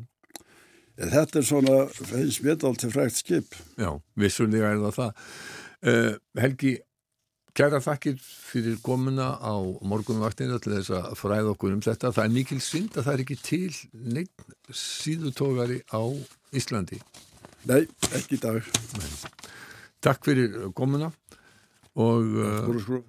þetta er svona finnst mér til frækt skip já, vissulega er það það. Uh, Helgi, kæra þakkir fyrir komuna á morgunvaktina til þess að fræða okkur um þetta. Það er mikil synd að það er ekki til neitt síðutógari á Íslandi. nei, ekki í dag Takk fyrir komuna og uh, Skúru, skúru.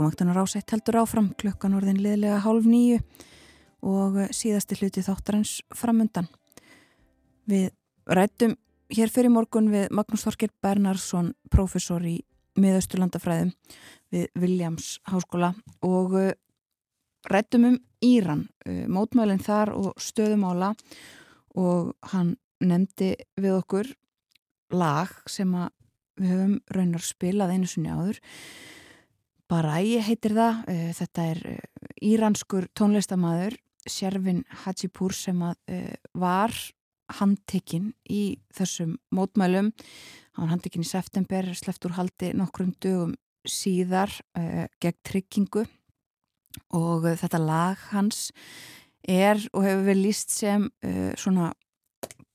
Morgumvaktunar ásett heldur áfram klukkan orðin liðlega hálf nýju og síðasti hluti þáttarins framundan. Við rættum hér fyrir morgun við Magnús Þorkir Bernhardsson, professor í miðausturlandafræðum við Williams háskóla og uh, rættum um Íran, uh, mótmælinn þar og stöðumála og hann nefndi við okkur lag sem við höfum raunar spilað einu sinni áður Barai heitir það, uh, þetta er uh, íranskur tónlistamæður Sjervin Hajipur sem að uh, var handtekinn í þessum mótmælum. Hann var handtekinn í september sleppt úr haldi nokkrum dögum síðar gegn tryggingu. Og þetta lag hans er og hefur verið líst sem svona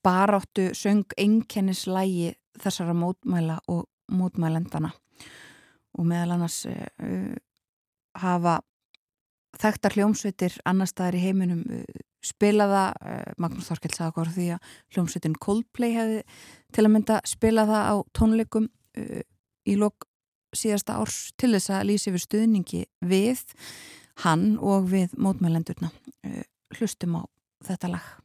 baráttu söng einkennislægi þessara mótmæla og mótmælendana og meðal annars uh, hafa þekktar hljómsveitir annar staðar í heiminum uh, spilaða, uh, Magnús Þorkell sagði okkur því að hljómsveitin Coldplay hefði til að mynda spilaða á tónleikum í lok síðasta árs til þess að lýsi yfir stuðningi við hann og við mótmælendurna hlustum á þetta lag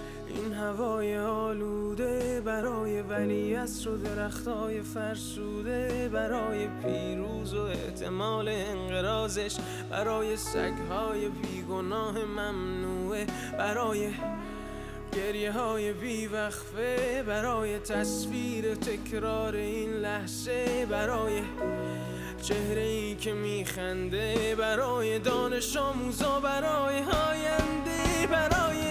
این هوای آلوده برای ولی و درختای فرسوده برای پیروز و احتمال انقرازش برای سگهای بیگناه ممنوعه برای گریه های بیوقفه برای تصویر تکرار این لحظه برای چهره ای که میخنده برای دانش آموزا برای آینده برای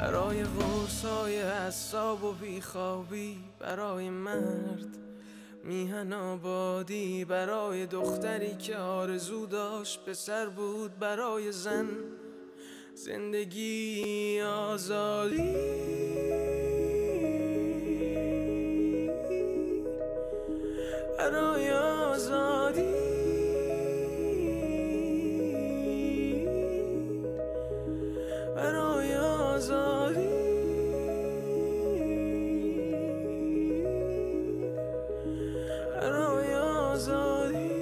برای قرص های حساب و بیخوابی برای مرد میهن آبادی برای دختری که آرزو داشت پسر بود برای زن زندگی آزادی. برای آزادی. برای آزادی برای آزادی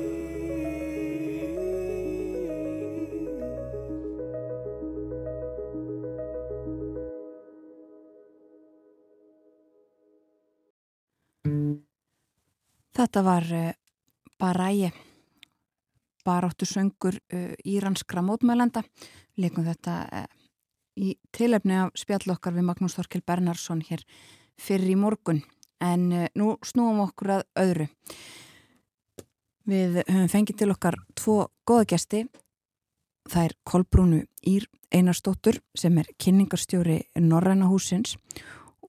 Þetta var uh, Baræi, baráttu söngur uh, íranskra mótmælenda. Leikum þetta uh, í tilefni af spjall okkar við Magnús Þorkel Bernarsson hér fyrir í morgun. En uh, nú snúum okkur að öðru. Við höfum fengið til okkar tvo góða gesti. Það er Kolbrúnu Ír Einarstóttur sem er kynningarstjóri Norræna húsins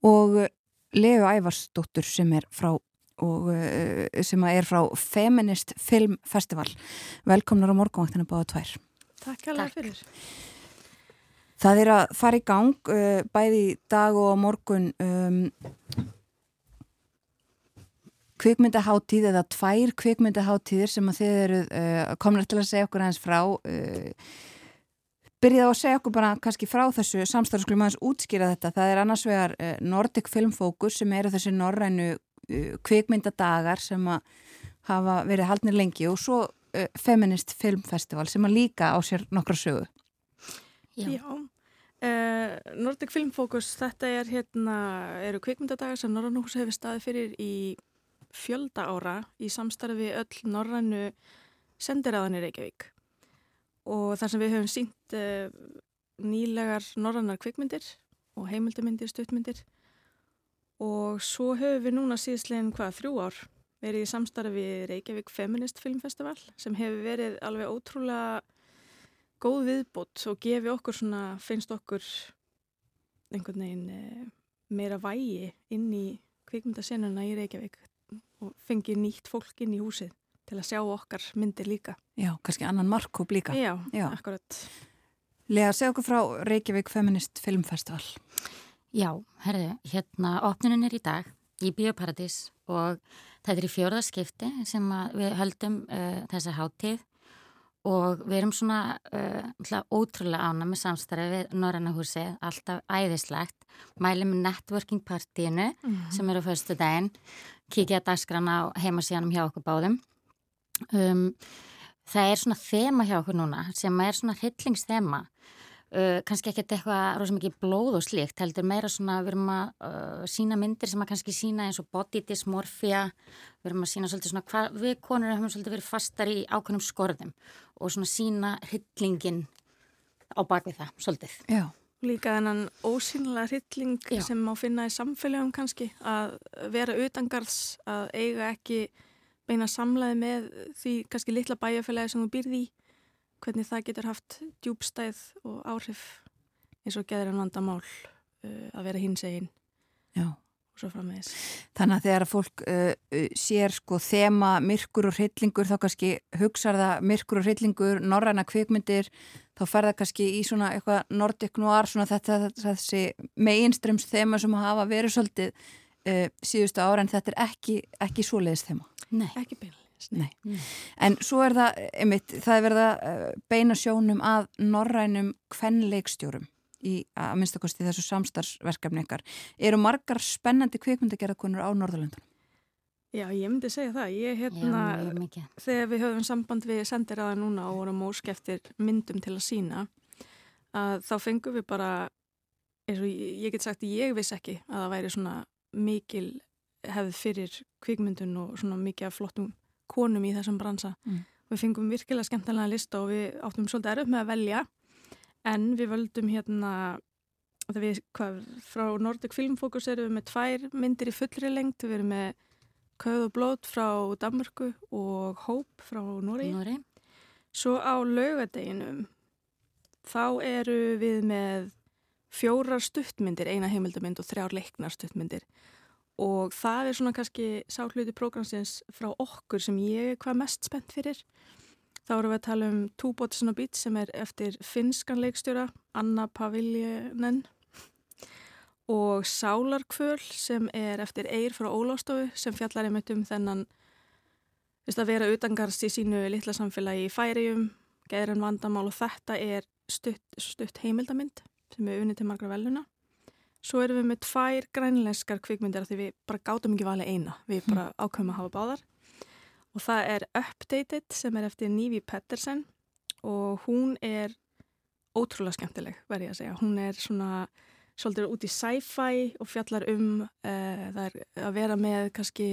og uh, Leo Ævarsdóttur sem er frá og uh, sem er frá Feminist Film Festival. Velkomnar á morgunvaktina báða tvær. Takk alveg fyrir. Það er að fara í gang uh, bæði dag og morgun um, kvikmyndaháttíð eða tvær kvikmyndaháttíðir sem að þið eru uh, komnar til að segja okkur aðeins frá uh, byrjið á að segja okkur bara kannski frá þessu samstarfsklum aðeins útskýra þetta. Það er annars vegar uh, Nordic Film Focus sem eru þessi norrænu uh, kvikmyndadagar sem að hafa verið haldnir lengi og svo uh, Feminist Film Festival sem að líka á sér nokkra sögu. Já. Uh, Nordic Film Focus, þetta er hérna, eru kvikmyndadagar sem Norrannús hefur staðið fyrir í fjölda ára í samstarfi öll norrannu sendiræðanir Reykjavík. Og þar sem við höfum sínt uh, nýlegar norrannar kvikmyndir og heimildamindir, stuttmyndir. Og svo höfum við núna síðslegin hvað, þrjú ár verið í samstarfi Reykjavík Feminist Film Festival sem hefur verið alveg ótrúlega góð viðbót og gefi okkur svona, finnst okkur einhvern veginn eh, meira vægi inn í kvikmyndasenuna í Reykjavík og fengi nýtt fólk inn í húsið til að sjá okkar myndir líka. Já, kannski annan markkóp líka. Já, Já. akkurat. Lega, segja okkur frá Reykjavík Feminist Film Festival. Já, herðu, hérna opnunin er í dag í Bíóparadís og þetta er í fjórðaskipti sem að við höldum uh, þessa háttíð og við erum svona uh, ótrúlega ána með samstarfi við Norræna húsi, alltaf æðislegt. Mælum með networking partíinu Mhm. sem eru fyrstu daginn kíkja að dagskrana á heimasíðanum hjá okkur báðum. Um, það er svona þema hjá okkur núna sem er svona hryllingsþema. Uh, kannski ekkert eitthvað rosa mikið blóð og slíkt, heldur meira svona við erum að uh, sína myndir sem að kannski sína eins og body dysmorphia. Við erum að sína svolítið svona hvað við konur höfum svolítið verið fastar í ákveðnum skorðum og svona sína hryllingin á bakvið það, svolítið Já, Líka þennan ósýnilega hrylling Já. sem má finna í samfélagum kannski að vera utangarðs, að eiga ekki beina samlæði með því kannski litla bæjarfélagi sem þú býrði í, hvernig það getur haft djúbstæð og áhrif eins og geður en vandamál uh, að vera hins egin Já. Þannig að þegar fólk uh, uh, sér sko þema myrkur og hryllingur þá kannski hugsar það myrkur og hryllingur, norræna kvikmyndir þá fer það kannski í svona eitthvað nordic noir, svona þetta, þetta þessi meginströms þema sem hafa verið svolítið uh, síðustu ára en þetta er ekki, ekki svoleiðis þema. Nei. Ekki beinleis. Nei. En svo er það, einmitt, það er verið að uh, beina sjónum að norrænum kvenleikstjórum í að minnstakosti þessu samstarfsverkefni ykkar. Eru margar spennandi kvikmyndagerðakonur á Norðurlöndunum? Já, ég myndi segja það. Ég Já, hérna, mikið. þegar við höfum samband við sendiræða núna og vorum ósk eftir myndum til að sína að þá fengum við bara eins og ég, get sagt ég viss ekki að það væri svona mikil hefð fyrir kvikmyndun og svona mikið af flottum konum í þessum bransa. Mm. Við fengum virkilega skemmtilega lista og við áttum svolítið erfitt með að velja en við völdum hérna við, hvað, frá Nordic Film Focus erum við með tvær myndir í fullri lengt, við erum með Kauð og blót frá Danmörku og Hóp frá Nóri. Svo á laugadeginum þá eru við með fjórar stuttmyndir, eina heimildamynd og þrjár leiknar stuttmyndir og það er svona kannski sá hluti prógramsins frá okkur sem ég er hvað mest spennt fyrir. Þá erum við að tala um on a Beat sem er eftir finskan leikstjóra Anna Paviljanen og Sálarkvöl sem er eftir Eir frá Ólástofu sem fjallar einmitt um þennan að vera utangarst í sínu litla samfélagi í færium, geðran vandamál og þetta er stutt, stutt heimildamind sem er unnið til margra veluna. Svo erum við með tvær grænlenskar kvikmyndir af því við bara gátum ekki valið eina, við bara (laughs) ákveðum að hafa báðar. Og það er Updated sem er eftir Nivi Pettersen og hún er ótrúlega skemmtileg, verði ég að segja. Hún er svona svolítið út í sci-fi og fjallar um uh, að vera með kannski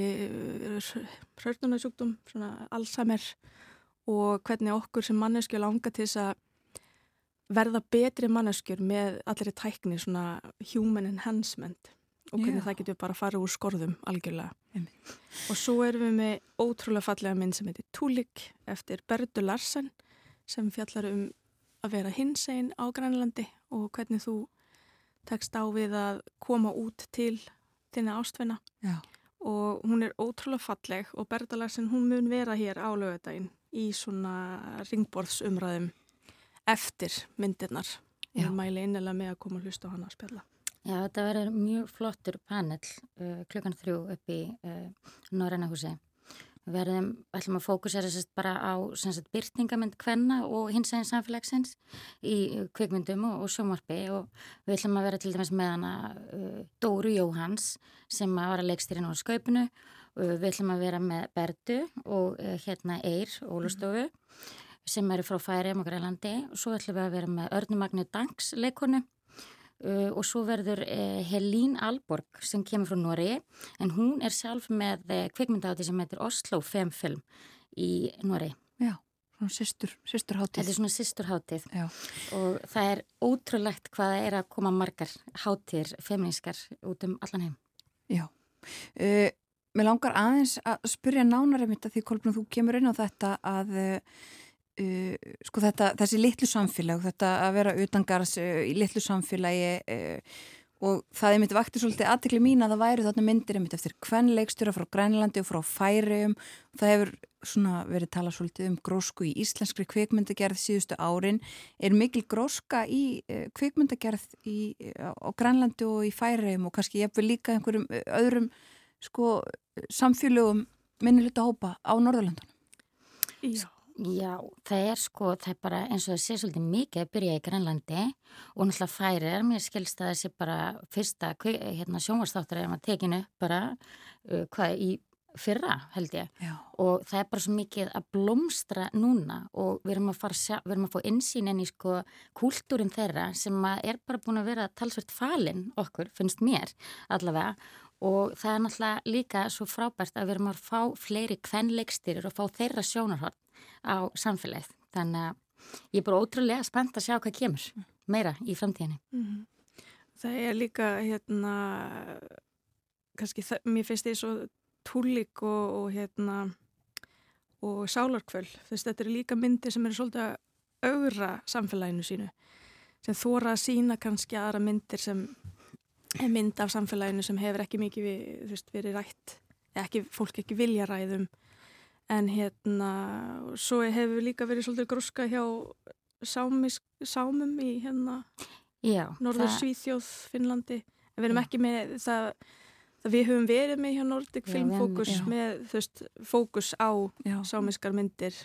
hrörnunarsjúkdum, svona Alzheimer og hvernig okkur sem manneskju langar til þess að verða betri manneskjur með allir í tækni, svona human enhancement og hvernig Já. það getur bara að fara úr skorðum algjörlega. Einmitt. Og svo erum við með ótrúlega fallega mynd sem heitir Túlik eftir Berdu Larsen sem fjallar um að vera hinsegin á Grænlandi og hvernig þú tekst á við að koma út til þinna ástvinna Já. og hún er ótrúlega falleg og Berda Larsen hún mun vera hér á lögadaginn í svona ringborðsumræðum eftir myndirnar og mæli innilega með að koma að hlusta á hana að spjalla. Já, þetta verður mjög flottur panel uh, klukkan þrjú upp í uh, Norræna húsi. Við verðum, ætlum að fókusera sérst bara á sérst, byrtingamind kvenna og hins eginn samfélagsins í uh, kvikmyndum og, og sjómarpi og við ætlum að vera til dæmis með hana uh, Dóru Jóhans sem að var að leikstýrin á skaupinu. Uh, við ætlum að vera með Berdu og uh, hérna Eir, Ólustofu sem eru frá Færiðum og Grænlandi. Og svo ætlum við að vera með Örnumagnu Danks leikonu Uh, og svo verður uh, Helín Alborg sem kemur frá Nóri en hún er sjálf með uh, kvikmyndáti sem heitir Oslo Femfilm í Nóri. Já, svona systur, systur Þetta er svona sýsturhátið Já. og það er ótrúlegt hvað það er að koma margar hátíðir feministkar út um allan heim. Já. Mér langar aðeins að spyrja nánar einmitt að því Kolbrún þú kemur inn á þetta að uh, uh, sko þetta, þessi litlu samfélag, þetta að vera utangarðs uh, í litlu samfélagi uh, og það einmitt vakti svolítið aðtekli mín að það væri þarna myndir einmitt eftir kvenleikstjóra frá Grænlandi og frá Færium það hefur svona verið talað svolítið um grósku í íslenskri kvikmyndagerð síðustu árin. Er mikil gróska í uh, kvikmyndagerð í, á, á Grænlandi og í Færium og kannski jafnvel líka einhverjum uh, öðrum sko samfélögum minniluta hópa á Norðurlandunum? Já. Já, það er sko, það er bara eins og það sé svolítið mikið að byrja í Grænlandi og náttúrulega færir, mér skilst að sé bara fyrsta hérna, sjónvarstáttur er maður tekinu bara uh, hvað í fyrra held ég Já. og það er bara svo mikið að blómstra núna og við erum að sjá, við erum að fá insýn inn í sko kúltúrin þeirra sem er bara búin að vera talsvert falinn okkur, finnst mér allavega og það er náttúrulega líka svo frábært að við erum að fá fleiri kvenleikstyrir og fá þeirra sjónarhort á samfélagið. Þannig að ég er bara ótrúlega spennt að sjá hvað kemur. meira í framtíðinni. Mhm. Það er líka hérna kannski mér finnst því svo túlík og, og hérna og sálarkvöld þess þetta eru líka myndir sem eru svolítið að augra samfélaginu sínu sem þóra að sína kannski aðra myndir sem er mynd af samfélaginu sem hefur ekki mikið við, veist, verið rætt ekki, fólk ekki vilja ræðum. En hérna svo hefur líka verið svolítið gróska hjá sámis, sámum í hérna Já, Norður það- Svíþjóð, Finnlandi. En við erum ekki með það, það við höfum verið með hjá Nordic Já, Film við- Focus já. með þú veist, fókus á Já. sámiskar myndir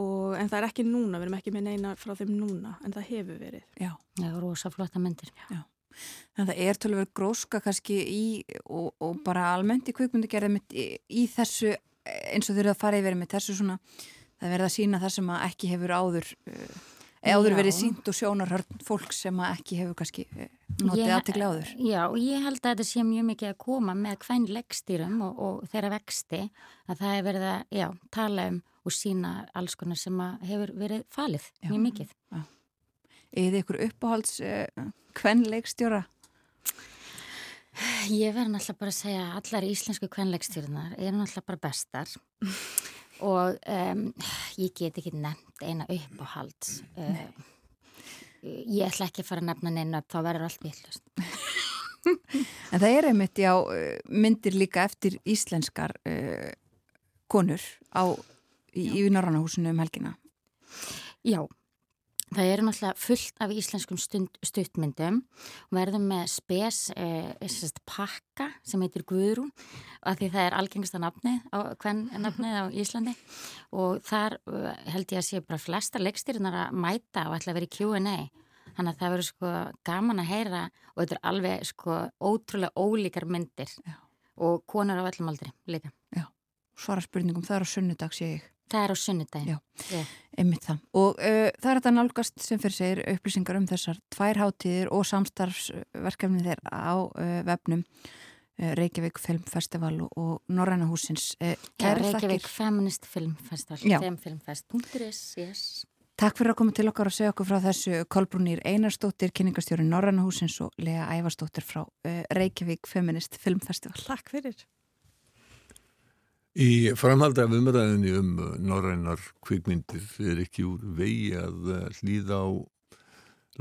og, en það er ekki núna, við erum ekki með neina frá þeim núna, en það hefur verið Já. Já, rosa flotta myndir. En það er tölver gróska kannski í og, og bara almennt í kvikmyndagerði mitt í, í þessu eins og þau eru að fara yfir með þessu svona það er verið að sína það sem að ekki hefur áður uh, áður Já. verið sínt og sjónarhörn fólk sem ekki hefur kannski uh, notið aðtikli áður. Já, ég held að þetta sé mjög mikið að koma með hvern leggstýrum og, og þeirra vexti að það er verið að já, tala um og sína alls konar sem hefur verið falið Já. mjög mikið. Eða ykkur uppáhalds uh, hvern leikstjóra? Ég verð náttúrulega bara að segja að allar íslensku kvenleikstýrunar eru náttúrulega bara bestar (laughs) og um, ég get ekki nefnt eina uppáhald. Uh, ég ætla ekki að fara að nefna neina upp, þá verður allt villust. (laughs) En það er einmitt já uh, myndir líka eftir íslenskar uh, konur á, í, í Norrannahúsinu um helgina. Já, það eru náttúrulega fullt af íslenskum stund, stuttmyndum og verðum með spes eh, pakka sem heitir Guðrún af því það er algengsta nafnið á, nafnið á Íslandi og þar eh, held ég að sé bara flesta leikstýrunar að mæta og ætla að vera í Q&A þannig að það verður sko gaman að heyra og þetta er alveg sko ótrúlega ólíkar myndir Já. og konur á öllum aldri líka. Svara spurningum, það er á sunnudag sé ég. Það er á sunnudaginn. Já. Já. Einmitt það. Og uh, það er þetta nálgast sem fyrir segir upplýsingar um þessar tvær hátíðir og samstarfsverkefni þeir á uh, vefnum uh, Reykjavík Filmfestival og, og Norræna húsins. Uh, Já, Reykjavík Feminist Film Festival, Já. femfilmfest.is, yes. Takk fyrir að koma til okkar og segja okkur frá þessu Kolbrúnir Einarstóttir, kynningastjóri Norræna húsins og Lea Ævarstóttir frá uh, Reykjavík Feminist Filmfestival. Takk fyrir. Í framhaldi af umræðinni um uh, norrænar kvikmyndir er ekki úr vegi að uh, hlýða á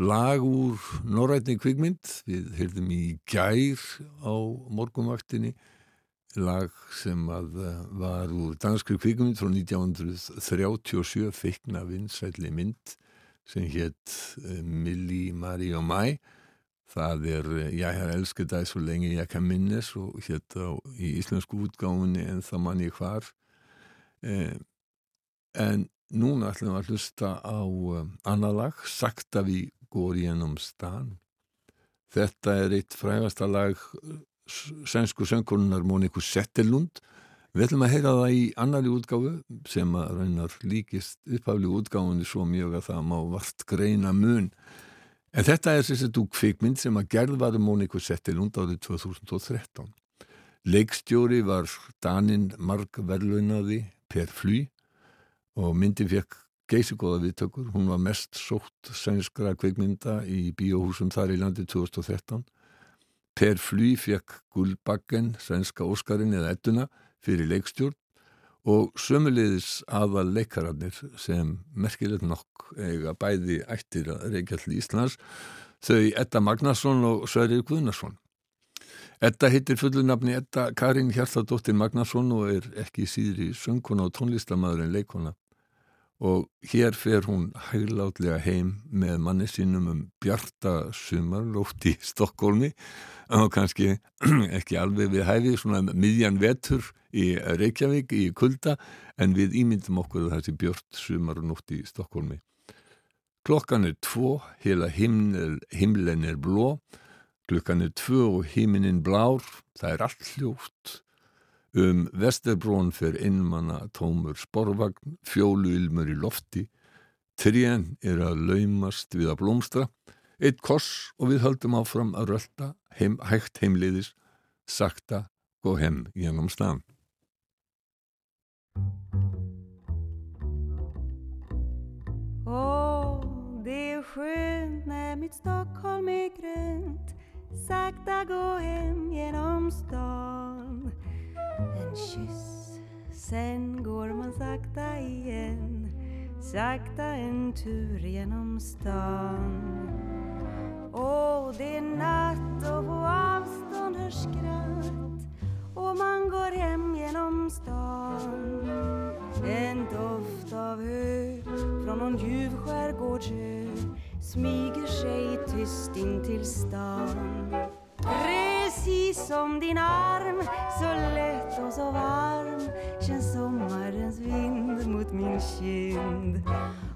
lag úr norrænni kvikmynd. Við heyrðum í gær á morgunvaktinni lag sem uh, var úr danskri kvikmynd frá 1937 feikna vinsætli mynd sem hétt Milli, Mari og Mæ. Það er eh, Jeg har elsket dig så længe jeg kan minnes og hétta í íslensku útgáfunni en það mann ég hvar. Eh, en núna ætlum við að hlusta á uh, annað lag, Sakta við går gjennom stan. Þetta er eitt frægasta lag eh, sænsku söngkonunar Móniku Settelund. Við ætlum að heyra það í annari útgáfu sem að raunar líkist upphafli útgáfunni svo mjög að það má vart greina mun. En þetta er þessi þú kvikmynd sem að gerð var um Móniku Settelund árið 2013. Leikstjóri var Danin Mark Verlunaði Per Fly og myndin fekk geysigóða viðtökur. Hún var mest sótt sænskra kvikmynda í bíóhúsum þar í landi 2013. Per Fly fekk Gullbakken, sænska Óskarinn eða Edduna fyrir leikstjórn og sömuleiðis aðal leikararnir sem merkilegt nokk eiga bæði ættir að reykja til Íslands þau Edda Magnason og Sverrir Guðnason. Edda heitir fullunafni Edda Karin Hjartadóttir Magnason og er ekki síðri söngkona og tónlistamæður en leikona og hér fer hún hæglátlega heim með manni sínum um bjarta sumarlóft í Stokkólmi og kannski (clears throat) ekki alveg við hæfi svona miðjan vetur í Reykjavík í kulda en við ímyndum okkur þessi björt sumarlóft í Stokkólmi. Klokkan er tvo, himnel, himlen er bló, klukkan er tvö og himinin blár, það er allt hljóft. Um Vesterbrón fer innmanna tómur sporvagn, fjólu ilmur í lofti, trén er að laumast við að blómstra, eitt koss og við höldum áfram að rölda heim, hægt heimliðis, sakta gå hem genom stan. Oh, det är skönt när mitt Stockholm är grönt Sakta gå hem genom stan En kyss, sen går man sakta igen. Sakta en tur genom stan. Och det är natt och på avstånd hörs skratt. Och man går hem genom stan. En doft av hö från någon ljuv skärgårdsö Smyger sig tyst in till stan. Precis som din arm, så lätt och så varm Känns sommarens vind mot min kind.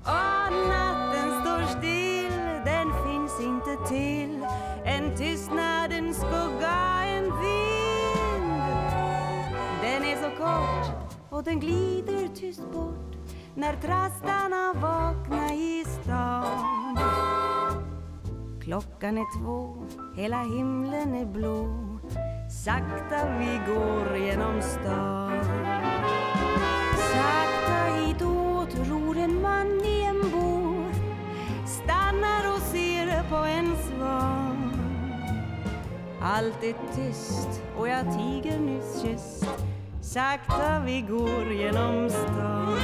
Och natten står still, den finns inte till. En tystnadens skugga, en vind. Den är så kort och den glider tyst bort När trastarna vaknar i stan. Klockan är två, hela himlen är blå. Sakta vi går genom stan. Sakta hitåt ror en man i en båt. Stannar och ser på en svan. Allt är tyst och jag tiger nyss kysst Sakta vi går genom stan.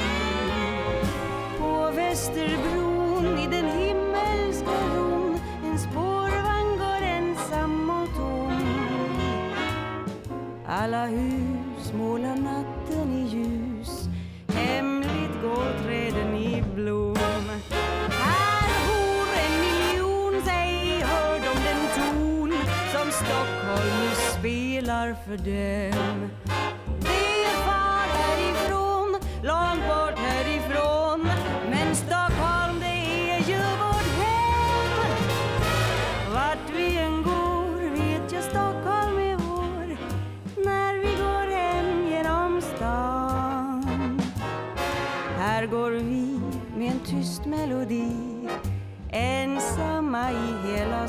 På Västerbron i den himlen Alla hus målar natten i ljus. Hemligt går träden i blom. Här bor en miljon, säg hör de den ton Som Stockholm nu spelar för dem. Ensamma i hela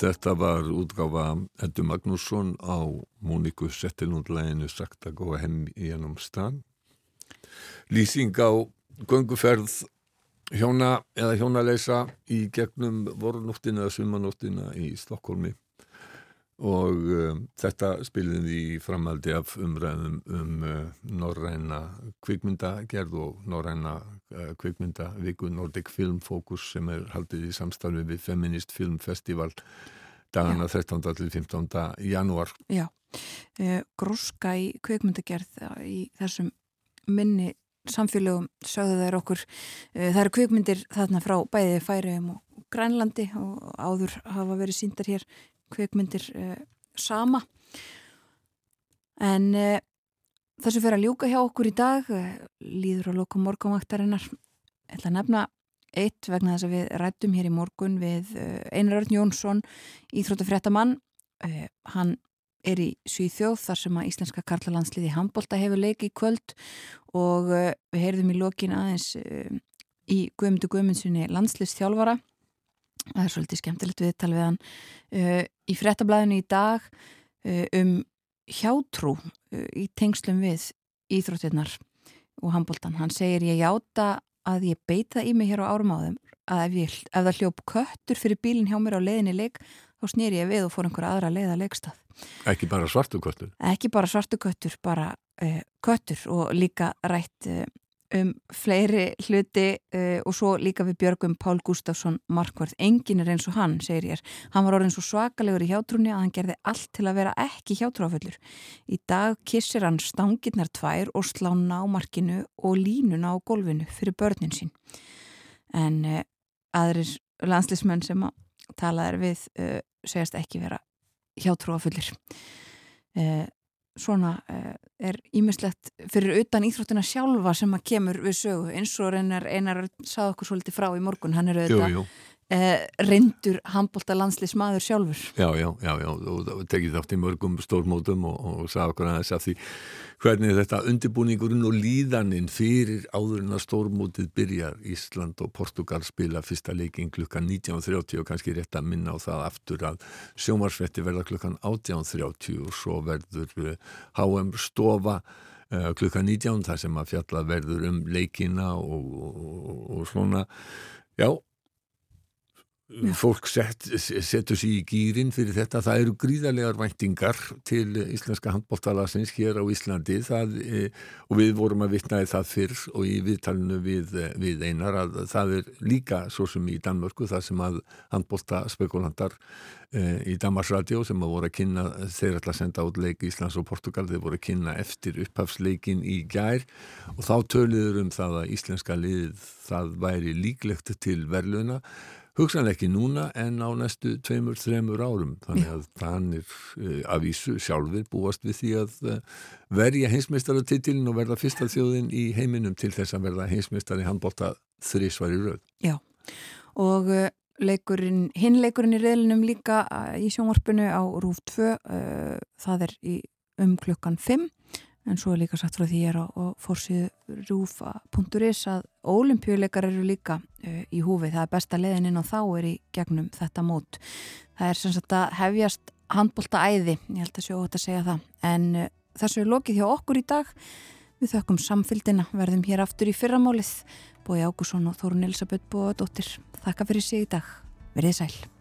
Þetta var útgáfa Eddu Magnússon á Móniku Settilundlæginu sagt að góða heim í ennum stan. Lýsing á gönguferð hjóna eða hjónaleysa í gegnum vorunóttina eða sumanóttina í Stokkólmi og um, þetta spilin í framaldi af umræðum um uh, norræna kvikmyndagerð og norræna uh, kvikmyndaviku Nordic Film Focus sem er haldið í samstarfi við Feminist Film Festival dagana 13. til 15. janúar. Já, uh, gróska í kvikmyndagerð uh, í þessum minni samfélögum sögðu þær okkur. Það eru kvikmyndir þarna frá bæði Færiðum og Grænlandi og áður hafa verið síndar hér kvikmyndir uh, sama. En þessu fyrir að ljúka hjá okkur í dag, uh, líður á lokum morgunvaktarinnar. Ég ætla að nefna eitt vegna þess að við rættum hér í morgun við uh, Einar Örn Jónsson, íþróttafréttamann. Uh, hann er í Svíþjóð þar sem að Íslenska Karlalandsliði handbólta hefur leiki í kvöld og við heyrðum í lokin aðeins í Guðmundur Guðmundssoni landslistþjálfara það er svolítið skemmtilegt viðtal við hann í frettablaðinu í dag um hjátrú uh, í tengslum við íþróttirnar og handbóltan. Hann segir ég játa að ég beita í mig hér á árum áðum að ef, ég, ef það hljóp köttur fyrir bílinn hjá mér á leiðinni leik þá snýri ég við og fór einhverja aðra leið að leikstað. Ekki bara svartu köttur. Ekki bara svartu köttur, bara uh, köttur og líka rætt uh, um fleiri hluti uh, og svo líka við Björgum Pál Gustafsson Markvörð, engin er eins og hann segir ég, hann var orðin svo svakalegur í hjátrúni að hann gerði allt til að vera ekki hjátrúafullur í dag kissir hann stangirnar tvær og slá námarkinu og línuna á gólfinu fyrir börnin sín. En uh, aðrir landslismenn sem að talaðir við uh, segjast ekki vera hjátrúafullir uh, svona uh, er ímislegt fyrir utan íþróttina sjálfa sem að kemur við sögu eins og reynar einar sað okkur svolítið frá í morgun, hann er auðvitað Uh, reyndur handbólta landslismadur sjálfur. Já, já, já, já, og tekið þátt í mörgum stórmótum og, og sagði okkur aðeins að því hvernig þetta undirbúningurinn og líðaninn fyrir áður en að stórmótið byrjar. Ísland og Portugal spila fyrsta leikin klukkan 19.30 og kannski rétt að minna á það aftur að sjómarsvetti verða klukkan 18.30 og svo verður eh, HM stofa uh, klukkan 19 þar sem að fjalla verður um leikina og, og, og svona. Já fólk set, setur sér í gýrin fyrir þetta, það eru gríðarlegar væntingar til íslenska handbóltalasins hér á Íslandi. Það, e, og við vorum að vitnaði það fyrr og í viðtalinu við, við einar að það er líka svo sem í Danmörku það sem að handbóltaspekulandar e, í Damarsradio sem að voru að kynna þeir ætla að senda út leik Íslands og Portugal, þeir voru að kynna eftir upphafsleikin í gær. Og þá töluður um það að íslenska lið það væri líklegt til verðluna hugsanlega ekki núna en á næstu tveimur, þreimur árum. Þannig að þannig uh, af vísu sjálfur búast við því að uh, verja heimsmeistaratitilin og verða fyrsta þjóðin í heiminum til þess að verða heimsmeistari handbólta þrísvar í rauð. Já, og uh, leikurinn, hinn leikurinn í reyðlinum líka í sjónvarpinu á Rúf 2 uh, það er í, um klukkan 5 en svo er líka sagt frá því ég er á, á fórsíðu rúfa.is að ólimpíuleikar eru líka uh, í húfi, það er besta leðin inn á þá er í gegnum þetta mót. Það er sem sagt að hefjast handbólta æði, ég held að sjó þetta að segja það. En uh, þessu er lokið hjá okkur í dag. Við þökkum samfylgdina. Verðum hér aftur í fyrramálið. Bói Ágússon og Þórun Elisabeth Bóadóttir þakka fyrir sig í dag, verið sæl